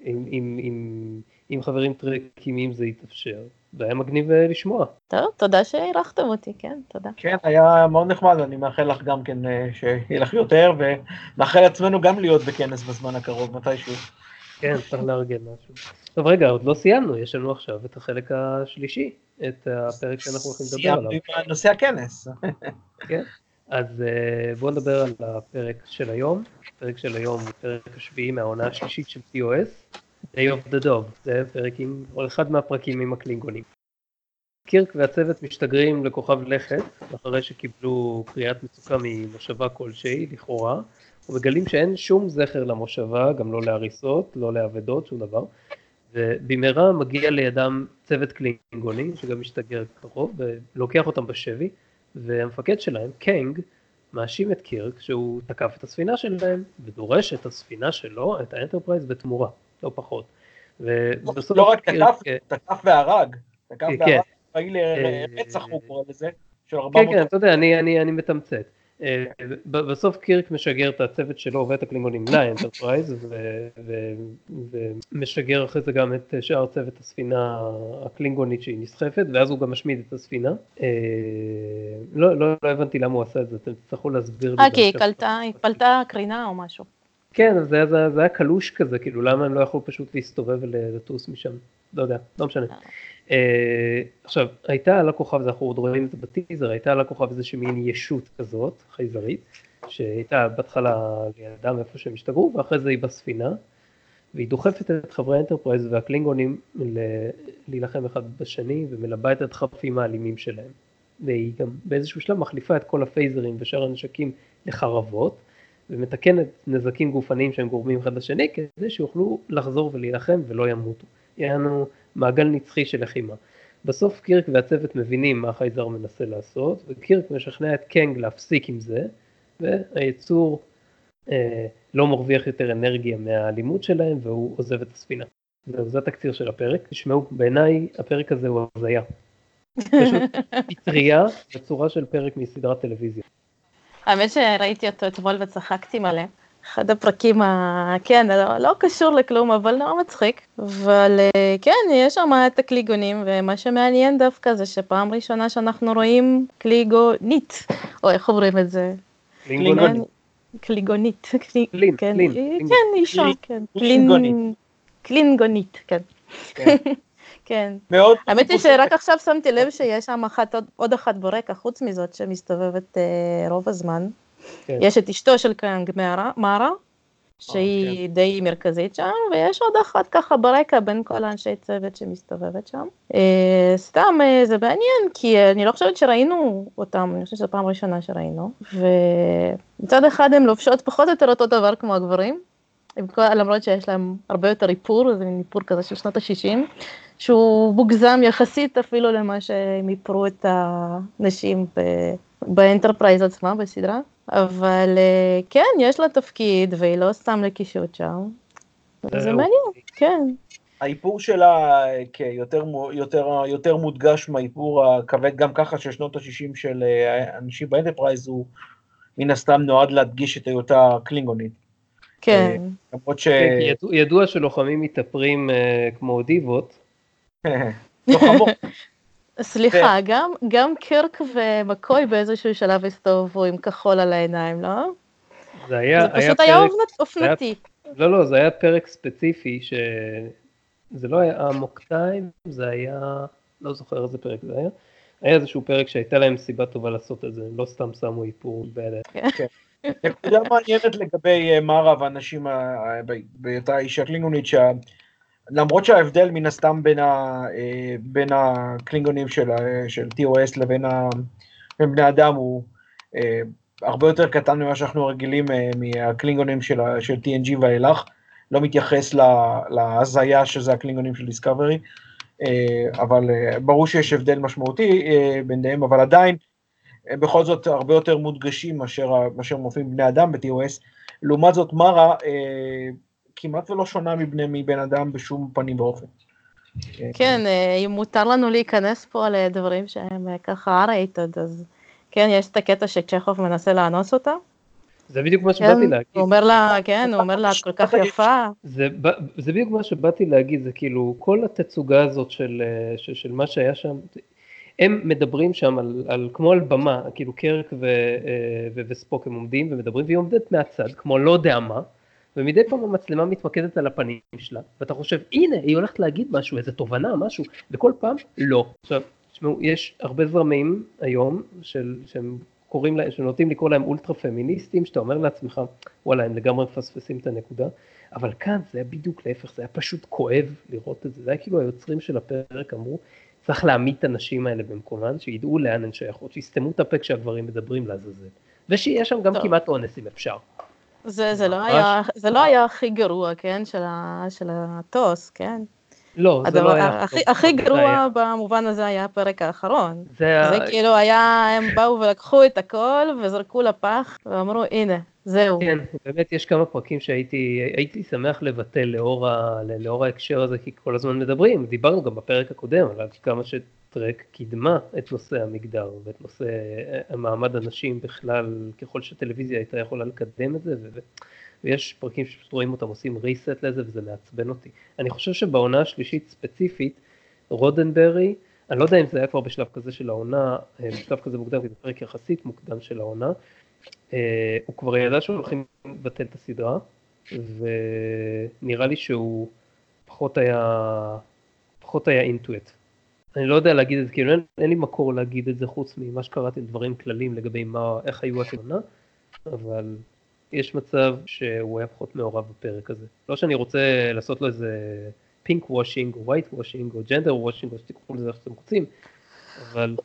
עם, עם, עם, עם חברים טרקים אם זה יתאפשר. זה היה מגניב לשמוע. טוב, תודה שאירחתם אותי, כן, תודה. כן, היה מאוד נחמד, אני מאחל לך גם כן שיהיה לך יותר, ונאחל לעצמנו גם להיות בכנס בזמן הקרוב, מתישהו. כן, צריך לארגן משהו. טוב, רגע, עוד לא סיימנו, יש לנו עכשיו את החלק השלישי, את הפרק שאנחנו הולכים לדבר עליו. סיימנו עם נושא הכנס. כן, אז בואו נדבר על הפרק של היום. הפרק של היום הוא פרק השביעי מהעונה השלישית של TOS. Day of the Dog, זה פרק עם, או אחד מהפרקים עם הקלינגונים. קירק והצוות משתגרים לכוכב לכת, אחרי שקיבלו קריאת מצוקה ממושבה כלשהי, לכאורה, ומגלים שאין שום זכר למושבה, גם לא להריסות, לא לאבדות, שום דבר, ובמהרה מגיע לידם צוות קלינגוני, שגם משתגר קרוב, ולוקח אותם בשבי, והמפקד שלהם, קנג, מאשים את קירק שהוא תקף את הספינה שלהם, ודורש את הספינה שלו, את האנטרפרייז, בתמורה. לא פחות. ובסוף... לא רק תקף, תקף והרג. תקף והרג, פעילה לרצח הוא קורא לזה. כן, כן, אתה יודע, אני מתמצת. בסוף קירק משגר את הצוות שלו ואת הקלינגונים לאנטרפרייז ומשגר אחרי זה גם את שאר צוות הספינה הקלינגונית שהיא נסחפת ואז הוא גם משמיד את הספינה. לא, לא, לא הבנתי למה הוא עשה את זה, אתם תצטרכו להסביר לי. אה, כי היא פלטה קרינה או משהו. כן, זה, זה, זה היה קלוש כזה, כאילו למה הם לא יכלו פשוט להסתובב ולטוס משם, לא יודע, לא משנה. Uh, עכשיו, הייתה על הכוכב, אנחנו עוד רואים את זה בטיזר, הייתה על הכוכב איזושהי מין ישות כזאת, חייזרית, שהייתה בהתחלה לידם איפה שהם השתגרו, ואחרי זה היא בספינה, והיא דוחפת את חברי האנטרפרייז והקלינגונים להילחם אחד בשני, ומלבה את הדחפים האלימים שלהם. והיא גם באיזשהו שלב מחליפה את כל הפייזרים ושאר הנשקים לחרבות, ומתקנת נזקים גופניים שהם גורמים אחד לשני כדי שיוכלו לחזור ולהילחם ולא ימותו. יהיה לנו מעגל נצחי של לחימה. בסוף קירק והצוות מבינים מה החייזר מנסה לעשות, וקירק משכנע את קנג להפסיק עם זה, והיצור אה, לא מרוויח יותר אנרגיה מהאלימות שלהם והוא עוזב את הספינה. זהו, זה התקציר של הפרק. תשמעו, בעיניי הפרק הזה הוא הזיה. פשוט פטריה בצורה של פרק מסדרת טלוויזיה. האמת שראיתי אותו אתמול וצחקתי מלא. אחד הפרקים, ה... כן, לא, לא קשור לכלום, אבל נורא מצחיק. אבל אה, כן, יש שם את הקליגונים, ומה שמעניין דווקא זה שפעם ראשונה שאנחנו רואים קליגונית, או איך אומרים את זה? קלינגונית. קליגונית. קלין, כן, קלין. כן, אישה, כן. קלינגונית, כן. כן. כן. מאוד... האמת היא שרק עכשיו שמתי לב שיש שם אחת, עוד אחת ברקע, חוץ מזאת שמסתובבת uh, רוב הזמן. כן. יש את אשתו של קאנג מארה, שהיא כן. די מרכזית שם, ויש עוד אחת ככה ברקע בין כל האנשי צוות שמסתובבת שם. Uh, סתם, uh, זה מעניין, כי אני לא חושבת שראינו אותם, אני חושבת שזו פעם ראשונה שראינו, ומצד אחד הן לובשות פחות או יותר אותו דבר כמו הגברים, כל, למרות שיש להם הרבה יותר איפור, זה מין איפור כזה של שנות ה-60, שהוא מוגזם יחסית אפילו למה שהם איפרו את הנשים באנטרפרייז עצמה, בסדרה. אבל אה, כן, יש לה תפקיד, והיא לא סתם לקישוט שם. זה מעניין, כן. האיפור שלה היה יותר, יותר מודגש מהאיפור הכבד גם ככה של שנות ה-60 של אה, אנשים באנטרפרייז, הוא מן הסתם נועד להדגיש את היותה קלינגונית. כן. למרות ש... ידוע שלוחמים מתאפרים כמו דיבות, סליחה, גם, גם קירק ומקוי באיזשהו שלב הסתובבו עם כחול על העיניים, לא? זה היה, זה פשוט היה, פרק, אופנתי. היה, לא, לא, זה היה פרק ספציפי, שזה לא היה אמוק טיים, זה היה, לא זוכר איזה פרק זה היה. היה איזשהו פרק שהייתה להם סיבה טובה לעשות את זה, לא סתם שמו איפור בידיים. כן. נקודה מעניינת לגבי מרה ואנשים, בהיותה אישה קלינגונית, למרות שההבדל מן הסתם בין, ה, אה, בין הקלינגונים של, של TOS לבין ה, בני אדם הוא אה, הרבה יותר קטן ממה שאנחנו רגילים אה, מהקלינגונים של, של TNG ואילך, לא מתייחס להזיה שזה הקלינגונים של דיסקאברי, אבל ברור שיש הבדל משמעותי ביניהם, אבל עדיין בכל זאת הרבה יותר מודגשים מאשר, מאשר מופיעים בני אדם ב-TOS. לעומת זאת, מרה כמעט ולא שונה מבני, מבן אדם בשום פנים ואופן. כן, אה, אם מותר לנו להיכנס פה לדברים שהם אה, ככה R-rated, אז כן, יש את הקטע שצ'כוב מנסה לאנוס אותה. זה בדיוק מה כן, שבאתי להגיד. הוא אומר לה, כן, הוא אומר לה, את כל כך יפה. זה, בדיוק מה שבאתי להגיד, זה כאילו כל התצוגה הזאת של, אה, של, של מה שהיה שם, הם מדברים שם על, על כמו על במה, כאילו קרק ו, אה, ו, וספוק הם עומדים ומדברים, והיא עומדת מהצד, כמו לא יודע מה, ומדי פעם המצלמה מתמקדת על הפנים שלה, ואתה חושב, הנה, היא הולכת להגיד משהו, איזה תובנה, משהו, וכל פעם, לא. עכשיו, תשמעו, יש הרבה זרמים היום, של, שהם קוראים להם, שנוטים לקרוא להם אולטרה פמיניסטים, שאתה אומר לעצמך, וואלה, הם לגמרי מפספסים את הנקודה, אבל כאן זה היה בדיוק להפך, זה היה פשוט כואב לראות את זה, זה היה כאילו היוצרים של הפרק אמרו, צריך להעמיד את הנשים האלה במקומן, שידעו לאן הן שייכות, שיסתמו את הפה כשהגברים מדברים לעזאזל, ושיהיה שם גם טוב. כמעט אונס אם אפשר. זה, זה, לא. היה, זה לא היה הכי גרוע, כן, של, ה, של הטוס, כן? לא, זה לא היה... הכי, טוב, הכי זה גרוע היה- במובן הזה היה הפרק האחרון. זה היה... זה כאילו היה, הם באו ולקחו את הכל וזרקו לפח ואמרו, הנה, זהו. כן, באמת יש כמה פרקים שהייתי הייתי שמח לבטל לאור, ה, לאור ההקשר הזה, כי כל הזמן מדברים, דיברנו גם בפרק הקודם על כמה שטרק קידמה את נושא המגדר ואת נושא אה, מעמד הנשים בכלל, ככל שטלוויזיה הייתה יכולה לקדם את זה, ו, ויש פרקים שפשוט רואים אותם עושים reset לזה וזה מעצבן אותי. אני חושב שבעונה השלישית ספציפית, רודנברי, אני לא יודע אם זה היה כבר בשלב כזה של העונה, אה, בשלב כזה מוקדם, כי זה פרק יחסית מוקדם של העונה, אה, הוא כבר ידע שהולכים לבטל את הסדרה, ונראה לי שהוא פחות היה, פחות היה into it. אני לא יודע להגיד את זה, כאילו אין, אין לי מקור להגיד את זה חוץ ממה שקראתי, דברים כלליים לגבי מה, איך היו השנה, אבל יש מצב שהוא היה פחות מעורב בפרק הזה. לא שאני רוצה לעשות לו איזה pinkwashing או whitewashing או gender washing או שתיקחו לזה איך שאתם רוצים, אבל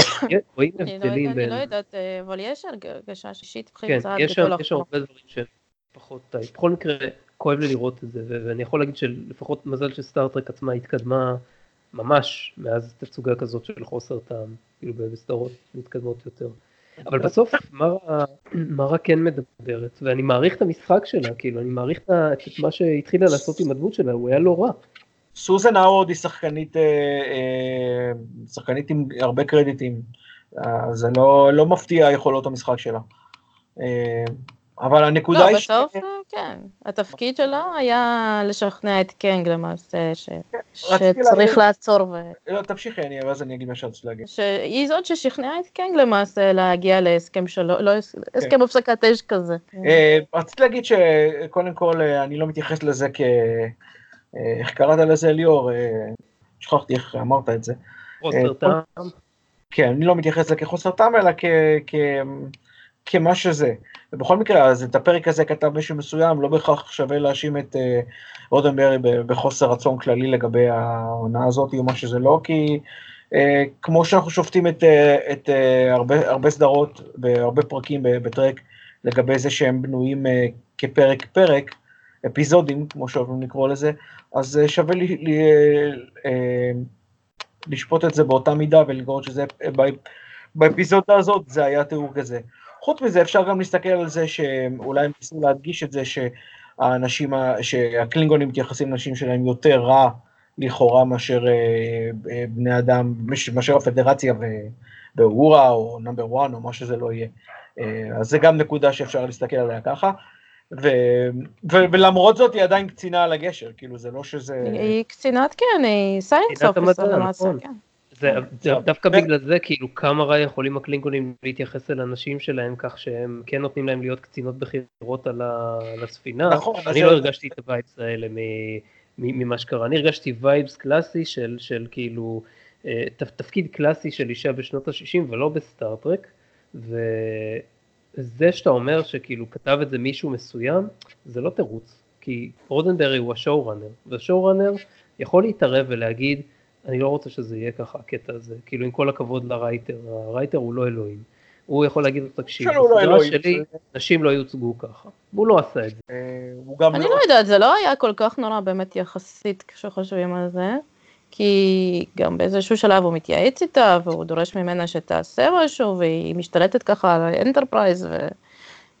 רואים אני לא, הבדלים אני בין... לא יודעת, אה, אבל יש הרגשה שישית כן, בכי צעד יש שם. הרבה דברים שהם פחות טייפ. בכל מקרה, כואב לי לראות את זה, ואני יכול להגיד שלפחות מזל שסטאר טרק עצמה התקדמה ממש מאז תצוגה כזאת של חוסר טעם, כאילו בסדרות מתקדמות יותר. אבל בסוף מרה, מרה כן מדברת, ואני מעריך את המשחק שלה, כאילו, אני מעריך את מה שהתחילה לעשות עם הדמות שלה, הוא היה לא רע. סוזן האוורד היא שחקנית, אה, אה, שחקנית עם הרבה קרדיטים, אה, זה לא, לא מפתיע יכולות המשחק שלה. אבל הנקודה לא, היא בסוף, אה, כן. התפקיד שלה היה לשכנע את קנג למעשה, ש- רציתי שצריך להגיד- לעצור, ו- לא, תמשיכי, אני, ואז אני אגיד מה שרציתי להגיד. שהיא זאת ששכנעה את קנג למעשה להגיע להסכם שלו, לא, כן. הסכם הפסקת אש כזה. אה, רציתי להגיד שקודם כל אה, אני לא מתייחס לזה כ... אה, איך קראת לזה ליאור? שכחתי איך אמרת את זה. חוסר טעם. כן, אני לא מתייחס לזה כחוסר טעם, אלא כ... כמה שזה. ובכל מקרה, אז את הפרק הזה כתב מישהו מסוים, לא בהכרח שווה להאשים את אה, רודנברי בחוסר רצון כללי לגבי העונה הזאת, או מה שזה לא, כי אה, כמו שאנחנו שופטים את, אה, את אה, הרבה, הרבה סדרות והרבה פרקים בטרק, לגבי זה שהם בנויים אה, כפרק-פרק, אפיזודים, כמו שאוהבים לקרוא לזה, אז שווה לי, לי, לשפוט את זה באותה מידה ולראות שזה באפיזודה הזאת זה היה תיאור כזה. חוץ מזה אפשר גם להסתכל על זה שאולי הם ניסו להדגיש את זה שהאנשים, שהקלינגונים מתייחסים לנשים שלהם יותר רע לכאורה מאשר אה, אה, בני אדם, מאשר הפדרציה ואורה או נאמבר 1 או מה שזה לא יהיה. אה, אז זה גם נקודה שאפשר להסתכל עליה ככה. ו, ו, ולמרות זאת היא עדיין קצינה על הגשר, כאילו זה לא שזה... היא- קצינת, כן, היא science officer למעשה, נכון. כן. זה עכשיו, דווקא בגלל זה, כאילו, כמה רע יכולים הקלינגונים להתייחס אל הנשים שלהם, כך שהם כן נותנים להם להיות קצינות בכירות על ה- על הספינה. נכון, אני זה- לא הרגשתי את ה vibes האלה ממה שקרה. אני הרגשתי vibes קלאסי של של כאילו, אה, תפ- תפקיד קלאסי של אישה בשנות ה-60 ולא בסטאר טרק. וזה שאתה אומר שכאילו כתב את זה מישהו מסוים, זה לא תירוץ. כי רודנברי הוא ה showrunner, וה showrunner יכול להתערב ולהגיד, אני לא רוצה שזה יהיה ככה הקטע הזה, כאילו עם כל הכבוד ל writer, ה writer הוא לא אלוהים. הוא יכול להגיד לו, תקשיב, הוא לא בסדרה שלי נשים לא יוצגו ככה. והוא לא עשה את זה. אה, הוא אני לא יודעת, זה לא היה כל כך נורא באמת יחסית כשחושבים על זה, כי גם באיזשהו שלב הוא מתייעץ איתה, והוא דורש ממנה שתעשה משהו, והיא משתלטת ככה על האנטרפרייז, היא,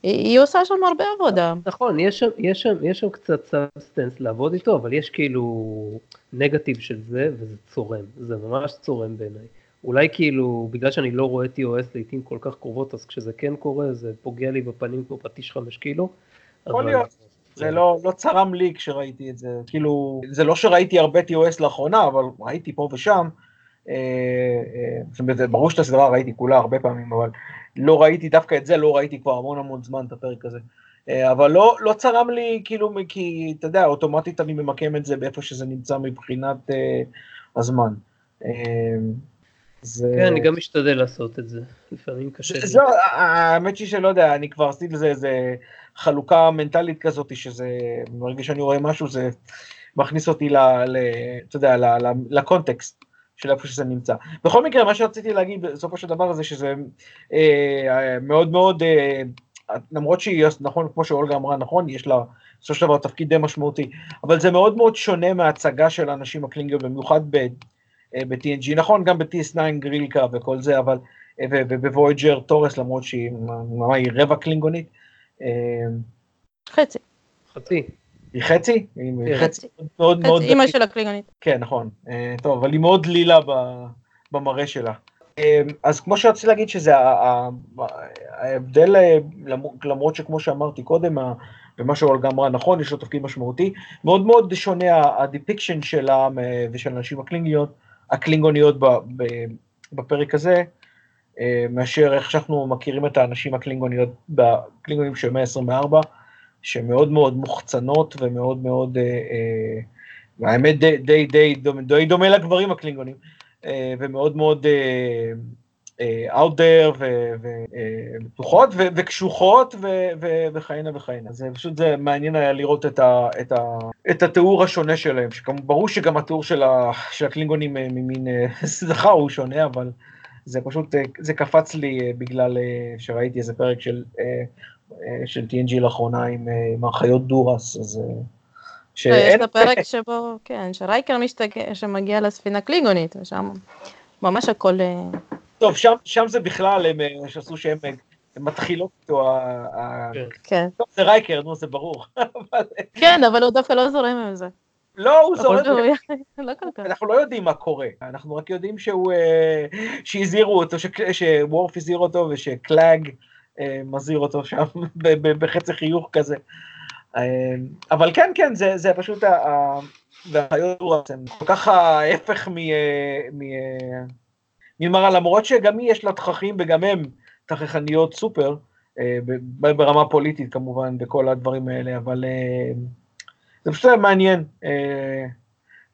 היא עושה שם הרבה עבודה. נכון, יש שם, יש שם, יש שם קצת substance לעבוד איתו, אבל יש כאילו נגטיב של זה, וזה צורם, זה ממש צורם בעיניי. אולי כאילו, בגלל שאני לא רואה TOS לעיתים כל כך קרובות, אז כשזה כן קורה, זה פוגע לי בפנים כמו פטיש חמש קילו. יכול אבל- להיות. זה לא, לא צרם לי כשראיתי את זה, כאילו, זה לא שראיתי הרבה TOS לאחרונה, אבל ראיתי פה ושם, אה, אה, זאת אומרת, זה ברור שאת הסדרה ראיתי כולה הרבה פעמים, אבל לא ראיתי דווקא את זה, לא ראיתי כבר המון המון זמן את הפרק הזה. אה, אבל לא, לא צרם לי, כאילו, כי אתה יודע, אוטומטית אני ממקם את זה באיפה שזה נמצא מבחינת אה, הזמן. אה, זה... כן, אני גם משתדל לעשות את זה, לפעמים קשה לי. זה, זו, האמת היא שלא יודע, אני כבר עשיתי לזה איזה חלוקה מנטלית כזאת, שזה, ברגע שאני רואה משהו זה מכניס אותי ל... ל אתה יודע, ל, ל, לקונטקסט של איפה שזה נמצא. בכל מקרה, מה שרציתי להגיד בסופו של דבר זה שזה אה, מאוד מאוד, אה, למרות שהיא, נכון, כמו שאולגה אמרה, נכון, יש לה בסופו של דבר תפקיד די משמעותי, אבל זה מאוד מאוד שונה מההצגה של האנשים הקלינגר, במיוחד ב... אה, ב-TNG, נכון, גם ב-TS9 גרילקה וכל זה, אבל, אה, ובוויג'ר תורס, למרות שהיא מה, היא רבע קלינגונית. אה, חצי, חצי. היא חצי? היא. חצי מאוד מאוד... אימא של הקלינגונית. כן, נכון. אה, טוב, אבל היא מאוד דלילה ב- במראה שלה. אה, אז כמו שרציתי להגיד שזה ההבדל, אה, למ- למרות שכמו שאמרתי קודם, ומה שאולגה אמרה נכון, יש לו תפקיד משמעותי, מאוד מאוד שונה ה depiction שלה ושל הנשים הקלינגוניות, הקלינגוניות ב- ב- בפרק הזה, מאשר איך שאנחנו מכירים את הנשים הקלינגוניות, בקלינגונים של 124, שמאוד מאוד מוחצנות ומאוד מאוד, אה, אה, האמת די, די, די, די דומה לגברים הקלינגונים, אה, ומאוד מאוד out there ו- ו- אה, פתוחות ו- וקשוחות וכהנה וכהנה. זה פשוט זה מעניין היה לראות את, ה, את, ה, את התיאור השונה שלהם, שברור שגם התיאור של, ה, של הקלינגונים ממין זכר הוא שונה, אבל זה פשוט, זה קפץ לי בגלל שראיתי איזה פרק של, של TNG לאחרונה עם, אה, עם האחיות דורס, אז... אה, יש שאין... את הפרק שבו, כן, שרייקר משתגע, שמגיע לספינה קלינגונית, ושם ממש הכל... אה, טוב, שם, שם זה בכלל, הם אה, שעשו שהם אה, הם מתחילות איתו, כן. כן. טוב, זה רייקר, נו, זה ברור. כן, אבל הוא דווקא לא זורם עם זה. לא, הוא זורק, לא. אנחנו לא יודעים מה קורה, אנחנו רק יודעים שהוא, אה, שהזהירו אותו, שוורף הזהיר אותו ושקלאג אה, מזהיר אותו שם בחצי חיוך כזה. אה, אבל כן, כן, זה, זה פשוט, דורס הם כל כך ההפך מ... אה, אה, ממראה, למרות שגם היא יש לה תככים וגם הם תככניות סופר, אה, ברמה פוליטית כמובן, בכל הדברים האלה, אבל אה, זה פשוט מעניין אה,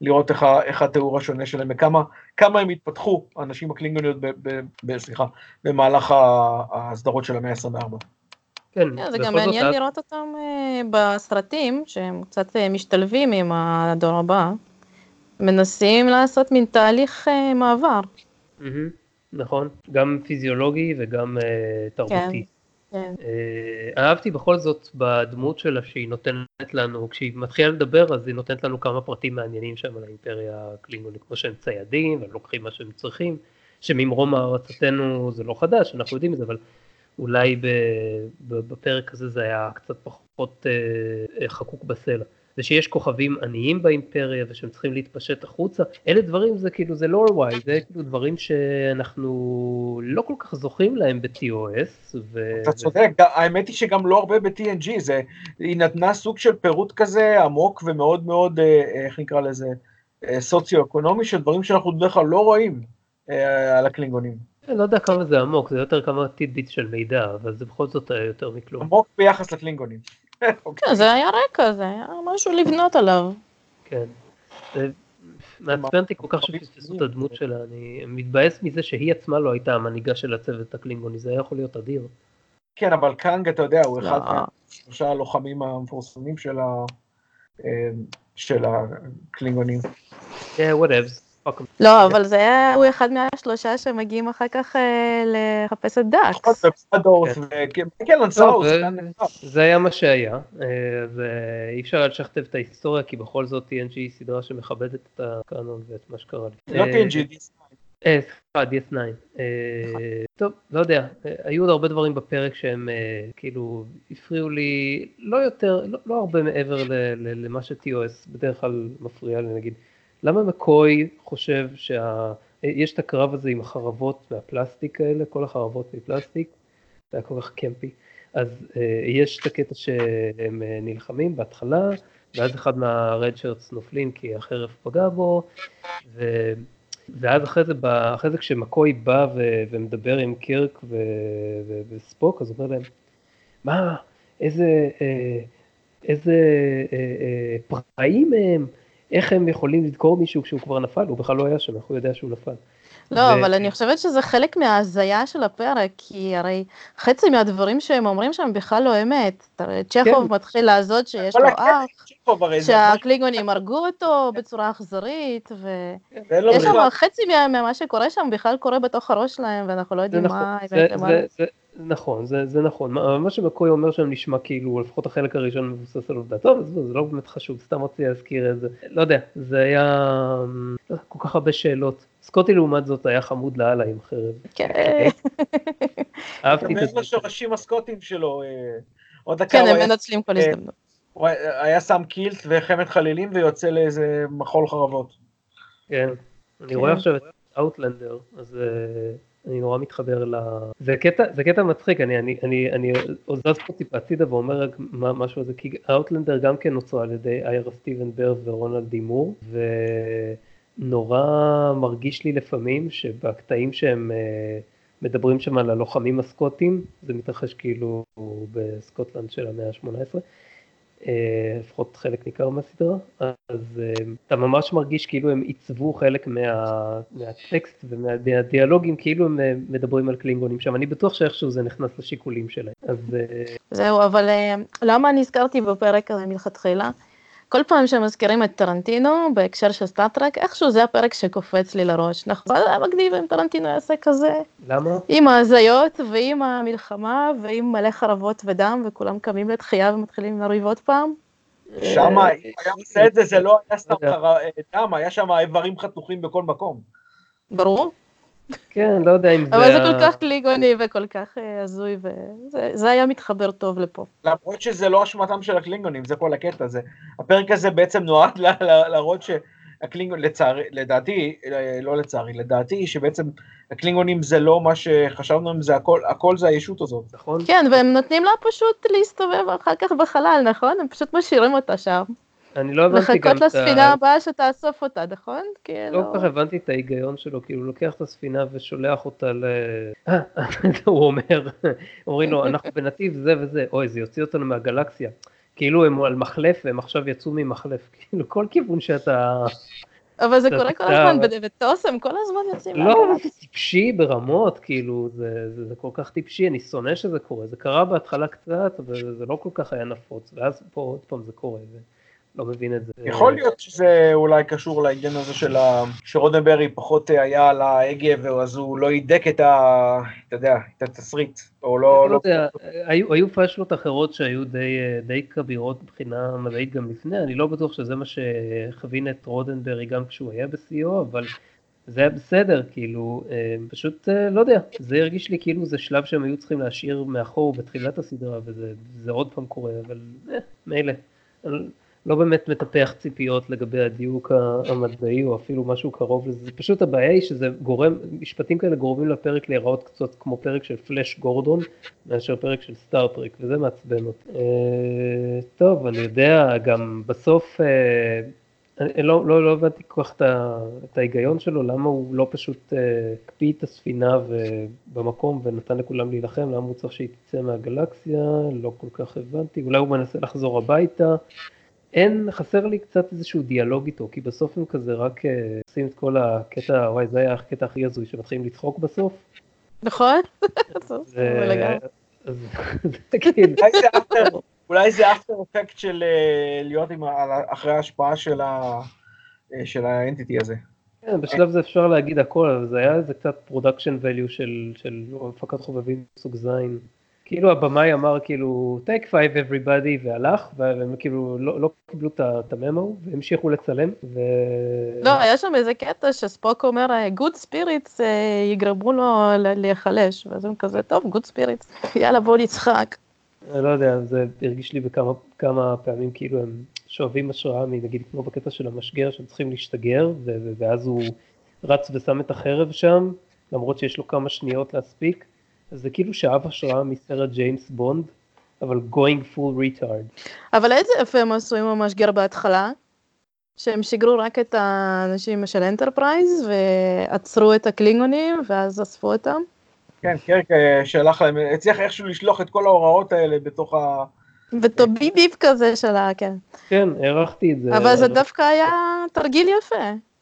לראות איך, ה- איך התיאור השונה שלהם, וכמה כמה הם התפתחו, האנשים הקלינגוניות, ב, ב, ב, סליחה, במהלך ה- הסדרות של המאה ה-24. כן, כן, זה גם זאת, מעניין ה- לראות אותם אה, בסרטים, שהם קצת אה, משתלבים עם הדור הבא. מנסים לעשות מין תהליך אה, מעבר. מהמם, נכון, גם פיזיולוגי וגם אה, תרבותי. כן. אה, אהבתי בכל זאת בדמות שלה שהיא נותנת לנו, כשהיא מתחילה לדבר אז היא נותנת לנו כמה פרטים מעניינים שם על האימפריה הקלינגונית, כמו שהם ציידים והם לוקחים מה שהם צריכים, שממרום הערצתנו זה לא חדש, אנחנו יודעים את זה, אבל אולי בפרק הזה זה היה קצת פחות אה, אה, חקוק בסלע. זה שיש כוכבים עניים באימפריה ושהם צריכים להתפשט החוצה, אלה דברים זה כאילו זה לא וואי, זה כאילו דברים שאנחנו לא כל כך זוכים להם ב-TOS. ו... אתה צודק, האמת היא שגם לא הרבה ב-TNG, זה, היא נתנה סוג של פירוט כזה עמוק ומאוד מאוד, אה, איך נקרא לזה, אה, סוציו-אקונומי, של דברים שאנחנו בדרך כלל לא רואים אה, על הקלינגונים. אני לא יודע כמה זה עמוק, זה יותר כמה טידביט של מידע, אבל זה בכל זאת יותר מכלום. עמוק ביחס לקלינגונים. כן, זה היה רקע, זה היה משהו לבנות עליו. כן. מעצבן אותי כל כך שפספסו את הדמות שלה, אני מתבאס מזה שהיא עצמה לא הייתה המנהיגה של הצוות הקלינגוני, זה היה יכול להיות אדיר. כן, אבל קאנג, אתה יודע, הוא אחד לא. מהשלושה הלוחמים המפורסמים של ה- אה, של הקלינגונים. כן, whatevs. לא, אבל זה היה, הוא אחד מהשלושה שמגיעים אחר כך אה, לחפש את נכון, דאקס. זה היה מה שהיה, אה, ואי אפשר לשכתב את ההיסטוריה, כי בכל זאת TNG היא סדרה שמכבדת את הקאנון ואת מה שקרה לי. לא אה, TNG, DS9. אה, סליחה, DS9. אה, טוב, לא יודע, היו עוד הרבה דברים בפרק שהם כאילו הפריעו לי, לא יותר, לא, לא הרבה מעבר ל, ל, למה ש-TOS בדרך כלל מפריע לי, נגיד. למה מקוי חושב שה... יש את הקרב הזה עם החרבות מהפלסטיק האלה, כל החרבות מפלסטיק, זה היה כל כך קמפי. אז אה, יש את הקטע שהם אה, נלחמים בהתחלה, ואז אחד מהרד שרטס נופלים כי החרב פגע בו, ו... ואז אחרי זה, אחרי זה כשמקוי בא ו... ומדבר עם קירק ו... ו... וספוק, אז הוא אומר להם, מה, איזה, אה, איזה פראים הם, איך הם יכולים לדקור מישהו כשהוא כבר נפל, הוא בכלל לא היה שם, איך הוא יודע שהוא נפל. לא, ו... אבל אני חושבת שזה חלק מההזיה של הפרק, כי הרי חצי מהדברים שהם אומרים שם בכלל לא אמת. צ'כוב כן. מתחיל לעזות שיש לו אח, שהקליגונים הרגו אותו בצורה אכזרית, ויש לא שם חצי ממה שקורה שם בכלל קורה בתוך הראש שלהם, ואנחנו לא יודעים מה נכון. האמת למה. נכון, זה, זה נכון. מה שמקוי אומר שם נשמע כאילו, לפחות החלק הראשון מבוסס על עובדה. טוב, זה, זה לא באמת חשוב, סתם רציתי להזכיר את זה. לא יודע, זה היה לא, כל כך הרבה שאלות. סקוטי לעומת זאת היה חמוד לאללה עם חרב. כן. אהבתי את זה. גם לשורשים הסקוטים שלו. אה, עוד דקה כן, הם מנצלים כל אה, הזדמנות. הוא היה שם קילט וחמת חלילים ויוצא לאיזה מחול חרבות. כן, אני רואה כן. עכשיו את אאוטלנדר, אז אה, אני נורא מתחבר ל... זה קטע, זה קטע מצחיק, אני, אני, אני, אני עוזב פה טיפה הצידה ואומר רק משהו על זה, כי אאוטלנדר גם כן נוצרה על ידי איירה סטיבן בר ורונלד דימור, ונורא מרגיש לי לפעמים שבקטעים שהם אה, מדברים שם על הלוחמים הסקוטים, זה מתרחש כאילו בסקוטלנד של המאה ה-18, אה, לפחות חלק ניכר מהסדרה, אז אה, אתה ממש מרגיש כאילו הם עיצבו חלק מה, מהטקסט ומהדיאלוגים, כאילו הם אה, מדברים על קלינגונים שם, אני בטוח שאיכשהו זה נכנס לשיקולים שלהם. אז... זהו, אבל למה נזכרתי בפרק הזה מלכתחילה? כל פעם שמזכירים את טרנטינו בהקשר של סטארט-טרק, איכשהו זה הפרק שקופץ לי לראש. נכון, זה היה מגניב אם טרנטינו יעשה כזה. למה? עם ההזיות ועם המלחמה ועם מלא חרבות ודם וכולם קמים לתחייה ומתחילים לריב עוד פעם. שם היה עושה את זה, זה לא היה סתם דם, היה שם איברים חתוכים בכל מקום. ברור. כן, לא יודע אם זה... אבל זה כל כך קליגוני וכל כך אה, הזוי, וזה היה מתחבר טוב לפה. למרות שזה לא אשמתם של הקלינגונים, זה כל הקטע הזה. הפרק הזה בעצם נועד להראות שהקלינגונים, לצערי, לדעתי, אה, לא לצערי, לדעתי, שבעצם הקלינגונים זה לא מה שחשבנו, זה הכל, הכל זה הישות הזאת. נכון? כן, והם נותנים לה פשוט להסתובב אחר כך בחלל, נכון? הם פשוט משאירים אותה שם. אני לא הבנתי גם את ה... לחכות לספינה הבאה שתאסוף אותה, נכון? כאילו... לא כל כך הבנתי את ההיגיון שלו, כאילו הוא לוקח את הספינה ושולח אותה ל... אה, הוא אומר, אומרים לו, אנחנו בנתיב זה וזה, אוי, זה יוציא אותנו מהגלקסיה. כאילו הם על מחלף והם עכשיו יצאו ממחלף, כאילו כל כיוון שאתה... אבל זה קורה כל הזמן, בטוס הם כל הזמן יוצאים לא, זה טיפשי ברמות, כאילו, זה כל כך טיפשי, אני שונא שזה קורה, זה קרה בהתחלה קצת, וזה לא כל כך היה נפוץ, ואז פה עוד פעם זה קורה. לא מבין את זה. יכול להיות שזה אולי קשור לעניין הזה של ה... שרודנברי פחות היה על ההגה, אז הוא לא הידק את ה... אתה יודע, את התסריט, או לא... לא, לא... יודע, היו, היו פאשלות אחרות שהיו די, די כבירות מבחינה מדעית גם לפני, אני לא בטוח שזה מה שכווין את רודנברי גם כשהוא היה בשיאו, אבל... זה היה בסדר, כאילו, אה, פשוט אה, לא יודע, זה הרגיש לי כאילו זה שלב שהם היו צריכים להשאיר מאחור בתחילת הסדרה, וזה עוד פעם קורה, אבל אה, מילא. לא באמת מטפח ציפיות לגבי הדיוק המדעי או אפילו משהו קרוב לזה, זה פשוט הבעיה היא שזה גורם, משפטים כאלה גורמים לפרק להיראות קצת כמו פרק של פלאש גורדון מאשר פרק של סטארטרק וזה מעצבן אותי. אה, טוב, אני יודע, גם בסוף, אה, אני לא, לא, לא הבנתי כל כך את ההיגיון שלו, למה הוא לא פשוט אה, הקפיא את הספינה במקום ונתן לכולם להילחם, למה הוא צריך שהיא תצא מהגלקסיה, לא כל כך הבנתי, אולי הוא מנסה לחזור הביתה. אין, חסר לי קצת איזשהו דיאלוג איתו, כי בסוף הם כזה רק אה, עושים את כל הקטע, וואי זה היה הקטע הכי הזוי, שמתחילים לצחוק בסוף. נכון, אולי זה after effect של אה, להיות אחרי ההשפעה אה, של ה entity הזה. כן, בשלב זה אפשר להגיד הכל, אבל זה היה איזה קצת production value של הפקת חובבים מסוג זין. כאילו הבמאי אמר כאילו take five everybody והלך והם כאילו לא, לא קיבלו את ה memo והמשיכו לצלם. ו... לא, היה שם איזה קטע שספוק אומר good spirits אה, יגרמו לו להיחלש ואז הם כזה טוב good spirits יאללה בוא נצחק. אני לא יודע זה הרגיש לי בכמה פעמים כאילו הם שואבים השראה מנגיד כמו בקטע של המשגר שהם צריכים להשתגר ואז הוא רץ ושם את החרב שם למרות שיש לו כמה שניות להספיק. אז זה כאילו שאב השראה מסרט ג'יימס בונד, אבל going full retard. אבל איזה יפה הם עשו עם המשגר בהתחלה, שהם שיגרו רק את האנשים של אנטרפרייז ועצרו את הקלינגונים ואז אספו אותם. כן, קרק אה, שלח להם, הצליח איכשהו לשלוח את כל ההוראות האלה בתוך ה... וטובי ביב כזה שלה, כן. כן, הערכתי את זה. אבל זה דווקא היה תרגיל יפה.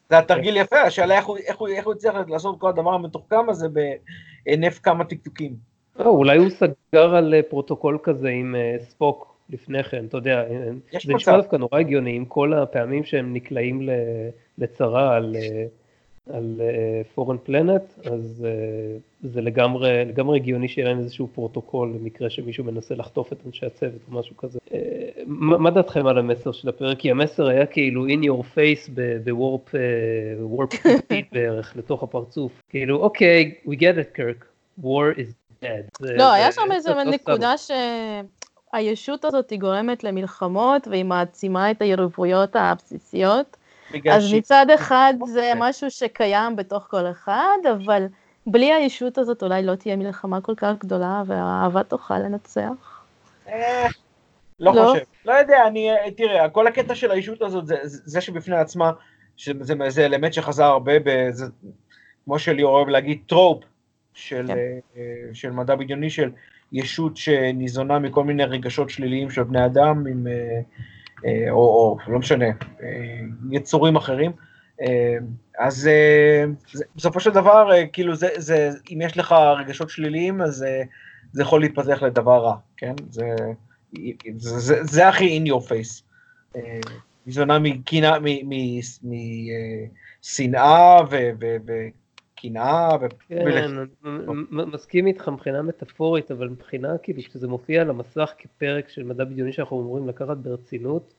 זה היה תרגיל יפה, השאלה איך הוא, איך הוא, איך הוא הצליח לעשות כל הדבר המתוחכם הזה הנף כמה טקטוקים. לא, אולי הוא סגר על אה, פרוטוקול כזה עם אה, ספוק לפני כן, אתה יודע, אה, זה נשמע דווקא נורא הגיוני עם כל הפעמים שהם נקלעים לצרה על, על foreign planet, אז זה לגמרי, לגמרי הגיוני שיהיה להם איזשהו פרוטוקול למקרה שמישהו מנסה לחטוף את אנשי הצוות או משהו כזה. מה, מה דעתכם על המסר של הפרק? כי המסר היה כאילו in your face ב warp, warp בערך לתוך הפרצוף. כאילו, אוקיי, we get it, קרק, war is bad. לא, היה שם איזה נקודה שהישות הזאת היא גורמת למלחמות והיא מעצימה את היריבויות הבסיסיות. אז מצד אחד זה אוקיי. משהו שקיים בתוך כל אחד, אבל בלי הישות הזאת אולי לא תהיה מלחמה כל כך גדולה והאהבה תוכל לנצח. אה, לא, לא חושב. לא יודע, אני, תראה, כל הקטע של הישות הזאת, זה, זה שבפני עצמה, שזה זה אלמנט שחזר הרבה, בזה, כמו שליאור אוהב להגיד, טרופ של, כן. אה, של מדע בדיוני, של ישות שניזונה מכל מיני רגשות שליליים של בני אדם, עם, אה, או, או לא משנה, יצורים אחרים. אז אה, זה, בסופו של דבר, אה, כאילו, זה, זה, אם יש לך רגשות שליליים, אז זה, אה, זה יכול להתפתח לדבר רע, כן? זה, זה, זה, זה הכי in your face. ניזונה משנאה וקנאה. כן, מסכים איתך מבחינה מטאפורית, אבל מבחינה, כאילו, כשזה מופיע על המסך כפרק של מדע בדיוני שאנחנו אמורים לקחת ברצינות,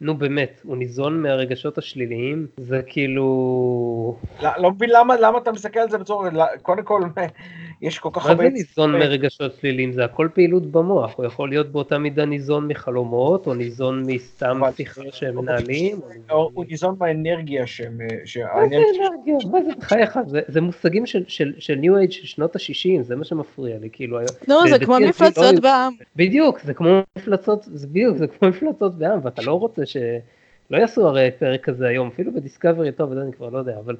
נו באמת, הוא ניזון מהרגשות השליליים, זה כאילו... לא, לא מבין למה, למה אתה מסתכל על זה בצורה, קודם כל, יש כל כך הרבה... מה זה ניזון מרגשות שליליים? זה הכל פעילות במוח, הוא יכול להיות באותה מידה ניזון מחלומות, או ניזון מסתם שיחה שהם מנהלים. הוא ניזון מהאנרגיה שהם... מה זה אנרגיה? מה זה, בחייך, זה מופגים של ניו אייג' של שנות ה-60, זה מה שמפריע לי, כאילו... נו, זה כמו מפלצות בעם. בדיוק, זה כמו מפלצות, בדיוק, זה כמו מפלצות בעם, ואתה לא רוצה שלא יעשו הרי פרק כזה היום, אפילו בדיסקאברי, טוב, אני כבר לא יודע, אבל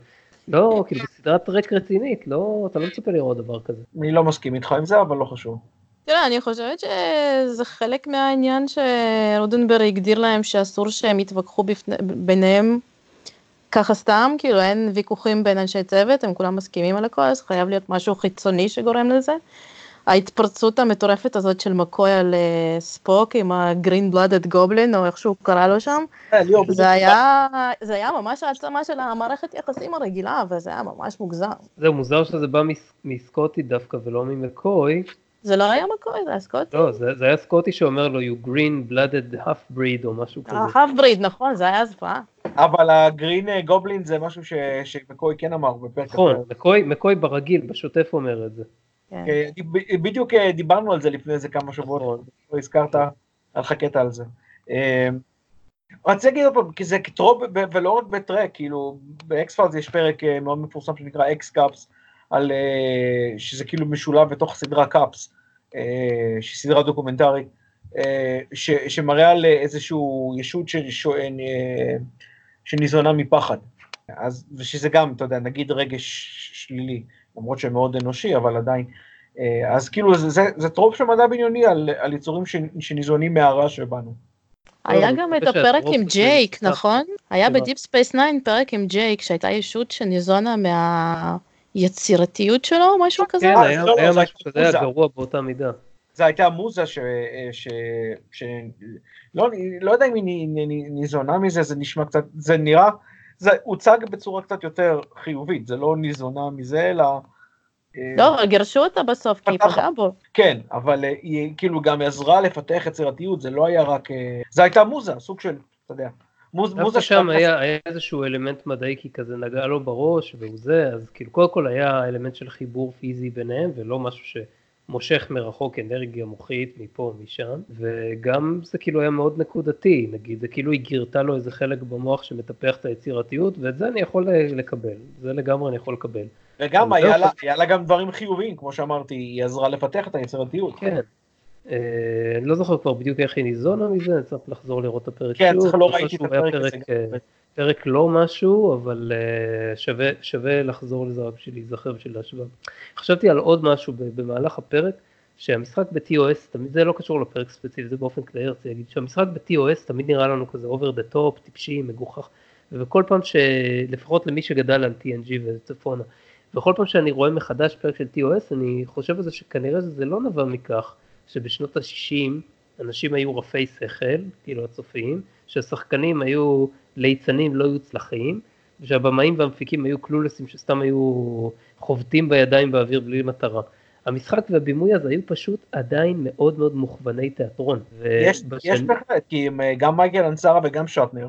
לא, כאילו בסדרת טרק רצינית, לא, אתה לא מצפה לראות דבר כזה. אני לא מסכים איתך עם זה, אבל לא חשוב. תראה, אני חושבת שזה חלק מהעניין שרודנברג הגדיר להם שאסור שהם יתווכחו בפני, ביניהם ככה סתם, כאילו אין ויכוחים בין אנשי צוות, הם כולם מסכימים על הכל, אז חייב להיות משהו חיצוני שגורם לזה. ההתפרצות המטורפת הזאת של מקוי על אה, ספוק עם הגרין בלאדד גובלין או איך שהוא קרא לו שם, אה, זה היה, זה היה ממש העצמה של המערכת יחסים הרגילה וזה היה ממש מוגזם. זה מוזר שזה בא מסקוטי דווקא ולא ממקוי. זה לא היה מקוי, זה היה סקוטי. לא, זה, זה היה סקוטי שאומר לו you green blooded half breed או משהו כזה. half breed, נכון, זה היה זוועה. אבל הגרין גובלין זה משהו ש, שמקוי כן אמר בפרק. נכון, מקוי, מקוי ברגיל, בשוטף אומר את זה. כן. אה, בדיוק אה, דיברנו על זה לפני איזה כמה שבועות. לא הזכרת, היה לך קטע על זה. אה, רציתי להגיד עוד פעם, כי זה trope ולא רק בטרק, כאילו ב X-Files יש פרק מאוד מפורסם שנקרא X-Cops, על, שזה כאילו משולב בתוך סדרה Cops, שהיא סדרה דוקומנטרית, ש, שמראה על איזשהו ישות שניזונה מפחד. אז, ושזה גם, אתה יודע, נגיד רגש שלילי. למרות שמאוד אנושי, אבל עדיין. אה, אז כאילו זה, זה, זה trope של מדע בדיוני על, על יצורים ש, שניזונים מהרע שבנו. היה גם את הפרק עם ג'ייק, נכון? היה ב Deep Space 9 פרק עם ג'ייק, שהייתה ישות שניזונה מהיצירתיות שלו, משהו כזה? כן, היה לא, לא, משהו כזה, היה גרוע באותה מידה. זה הייתה מוזה ש... ש... ש... לא, לא יודע אם היא ניזונה מזה, זה נשמע קצת, זה נראה, זה הוצג בצורה קצת יותר חיובית, זה לא ניזונה מזה, אלא אה, לא, גירשו אותה בסוף, כי היא פגעה בו. כן, אבל אה, היא כאילו גם עזרה לפתח יצירתיות, זה לא היה רק... אה, זה הייתה מוזה, סוג של, אתה יודע, מוז, מוזה שם היה, היה איזשהו אלמנט מדעי כי כזה נגע לו בראש והוא זה, אז כאילו קודם כל היה אלמנט של חיבור פיזי ביניהם ולא משהו שמושך מרחוק אנרגיה מוחית מפה או משם, וגם זה כאילו היה מאוד נקודתי, נגיד, זה כאילו היא גירתה לו איזה חלק במוח שמטפח את היצירתיות, ואת זה אני יכול לקבל, זה לגמרי אני יכול לקבל. וגם אני לא היה לה, היה לה גם דברים חיוביים, כמו שאמרתי, היא עזרה לפתח את היצירתיות. כן. אה, אני לא זוכר כבר בדיוק איך היא ניזונה מזה, צריך לחזור לראות את הפרק כן, שוב. צריך, לא ראיתי את היה הפרק הזה. פרק, לא משהו, אבל אה, שווה, שווה לחזור לזה רק בשביל להיזכר בשביל להשוואה. חשבתי על עוד משהו במהלך הפרק, שהמשחק ב-TOS, זה לא קשור לפרק ספציפי, זה באופן כללי רציתי להגיד, שהמשחק ב-TOS תמיד נראה לנו כזה over the top, טיפשי, מגוחך, ובכל פעם שלפחות למי שגדל על TNG וצפונה, וכל פעם שאני רואה מחדש פרק של TOS, אני חושב על זה שכנראה זה לא נבע מכך שבשנות ה-60 אנשים היו רפי שכל, כאילו הצופים, שהשחקנים היו ליצנים לא יוצלחים, ושהבמאים והמפיקים היו קלולסים שסתם היו חובטים בידיים באוויר בלי מטרה. המשחק והבימוי הזה היו פשוט עדיין מאוד מאוד מוכווני תיאטרון. יש, ובשן- יש בהחלט, כי הם, אה, גם מייקל אנסרה וגם שטנר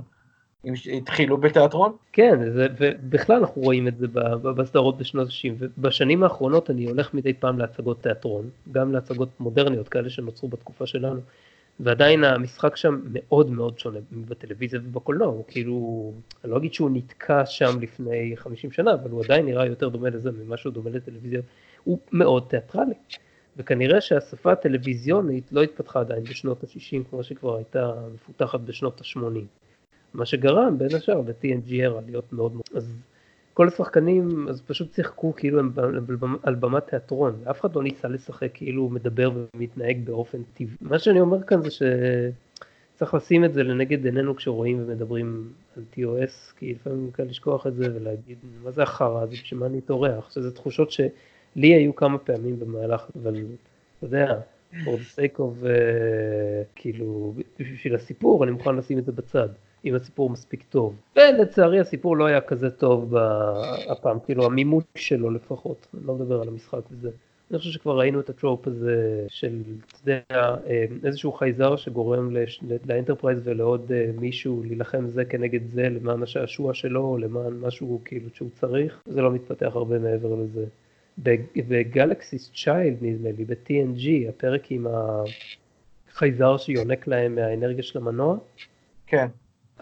התחילו בתיאטרון. כן, זה, ובכלל אנחנו רואים את זה בסדרות בשנות ה-60, ובשנים האחרונות אני הולך מדי פעם להצגות תיאטרון, גם להצגות מודרניות כאלה שנוצרו בתקופה שלנו, ועדיין המשחק שם מאוד מאוד שונה בטלוויזיה ובקולנוע, הוא כאילו, אני לא אגיד שהוא נתקע שם לפני 50 שנה, אבל הוא עדיין נראה יותר דומה לזה ממה שהוא דומה לטלוויזיה, הוא מאוד תיאטרלי. וכנראה שהשפה הטלוויזיונית לא התפתחה עדיין בשנות ה-60 כמו שכבר הייתה מפותחת בשנות ה-80. מה שגרם בין השאר ל-TNG era להיות מאוד מאוד, אז כל השחקנים אז פשוט שיחקו כאילו הם על במת תיאטרון, אף אחד לא ניסה לשחק כאילו מדבר ומתנהג באופן טבעי. מה שאני אומר כאן זה שצריך לשים את זה לנגד עינינו כשרואים ומדברים על TOS, כי לפעמים קל לשכוח את זה ולהגיד מה זה החרא הזה, בשביל מה אני טורח, שזה תחושות שלי היו כמה פעמים במהלך, אבל אתה יודע, for the sake of, uh, כאילו, בשביל הסיפור אני מוכן לשים את זה בצד. אם הסיפור מספיק טוב. ולצערי הסיפור לא היה כזה טוב הפעם, כאילו המימוש שלו לפחות, אני לא מדבר על המשחק וזה. אני חושב שכבר ראינו את ה trope הזה של, אתה יודע, אה, איזשהו חייזר שגורם לש- ל Enterprise ולעוד אה, מישהו להילחם זה כנגד זה למען השעשוע שלו, למען משהו כאילו שהוא צריך, זה לא מתפתח הרבה מעבר לזה. בגלקסיס צ'יילד נדמה לי, ב-TNG, הפרק עם החייזר שיונק להם מהאנרגיה של המנוע, כן.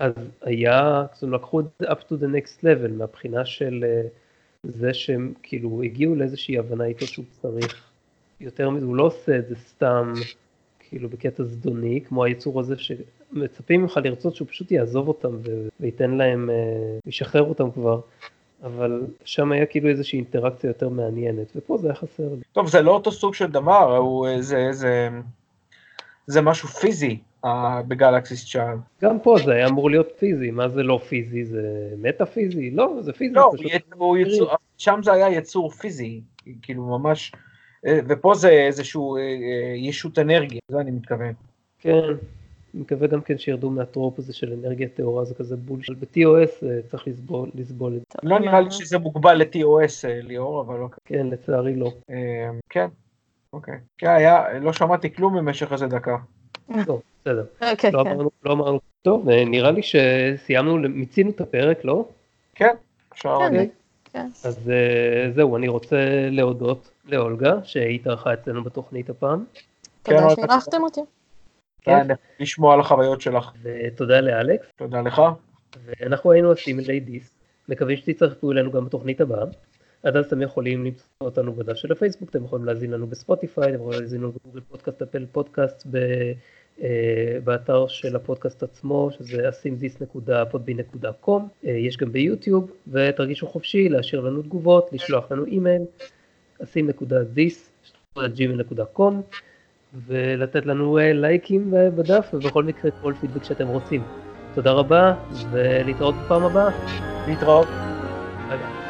אז היה, אז הם לקחו את זה up to the next level מהבחינה של אה, זה שהם כאילו הגיעו לאיזושהי הבנה איתו שהוא צריך יותר מזה, הוא לא עושה את זה סתם כאילו בקטע זדוני, כמו היצור הזה שמצפים ממך לרצות שהוא פשוט יעזוב אותם וייתן להם, אה, ישחרר אותם כבר, אבל שם היה כאילו איזושהי אינטראקציה יותר מעניינת, ופה זה היה חסר לי. טוב, זה לא אותו סוג של דבר, הוא, אה, זה, זה, זה משהו פיזי בגלקסיס צ'ארל. גם פה זה היה אמור להיות פיזי, מה זה לא פיזי? זה מטה פיזי? לא, זה פיזי. לא, פשוט. יצ- הוא יצור, שם זה היה יצור פיזי, כאילו ממש, אה, ופה זה איזשהו אה, אה, ישות אנרגיה, זה אני מתכוון. כן, אני מקווה גם כן שירדו מהטרופ הזה של אנרגיה טהורה, זה כזה בולשיט. ב-TOS צריך לסבול, לסבול את זה. לא נראה לי שזה מוגבל ל-TOS, ליאור, אבל אוקיי. כן, לצערי לא. כן, אוקיי. כן, היה, לא שמעתי כלום במשך איזה דקה. לא, בסדר. כן, לא כן. אמרנו, לא אמרנו. טוב, אה, נראה לי שסיימנו, מיצינו את הפרק, לא? כן, אפשר... כן, להגיד. כן. אז אה, זהו, אני רוצה להודות לאולגה, שהתארחה אצלנו בתוכנית הפעם, כן, תודה אבל- שאירחתם אותי. כן, לשמוע על החוויות שלך. ותודה לאלכס. תודה לך. ואנחנו היינו Assimilate This, מקווים שתצטרפו אלינו גם בתוכנית הבאה. עד אז אתם יכולים למצוא אותנו בדף של הפייסבוק, אתם יכולים להזין לנו ב Spotify, אתם יכולים להזין לנו ב Google Podcast, Apple Podcast, ב, באתר של הפודקאסט עצמו, שזה asimdis.podbean.com, אה, יש גם ב YouTube, ותרגישו חופשי להשאיר לנו תגובות, לשלוח לנו אימייל, asim.dis.gmail.com, ולתת לנו אה, לייקים אה, בדף, ובכל מקרה כל פידבק שאתם רוצים. תודה רבה, ולהתראות בפעם הבאה. להתראות. ביי.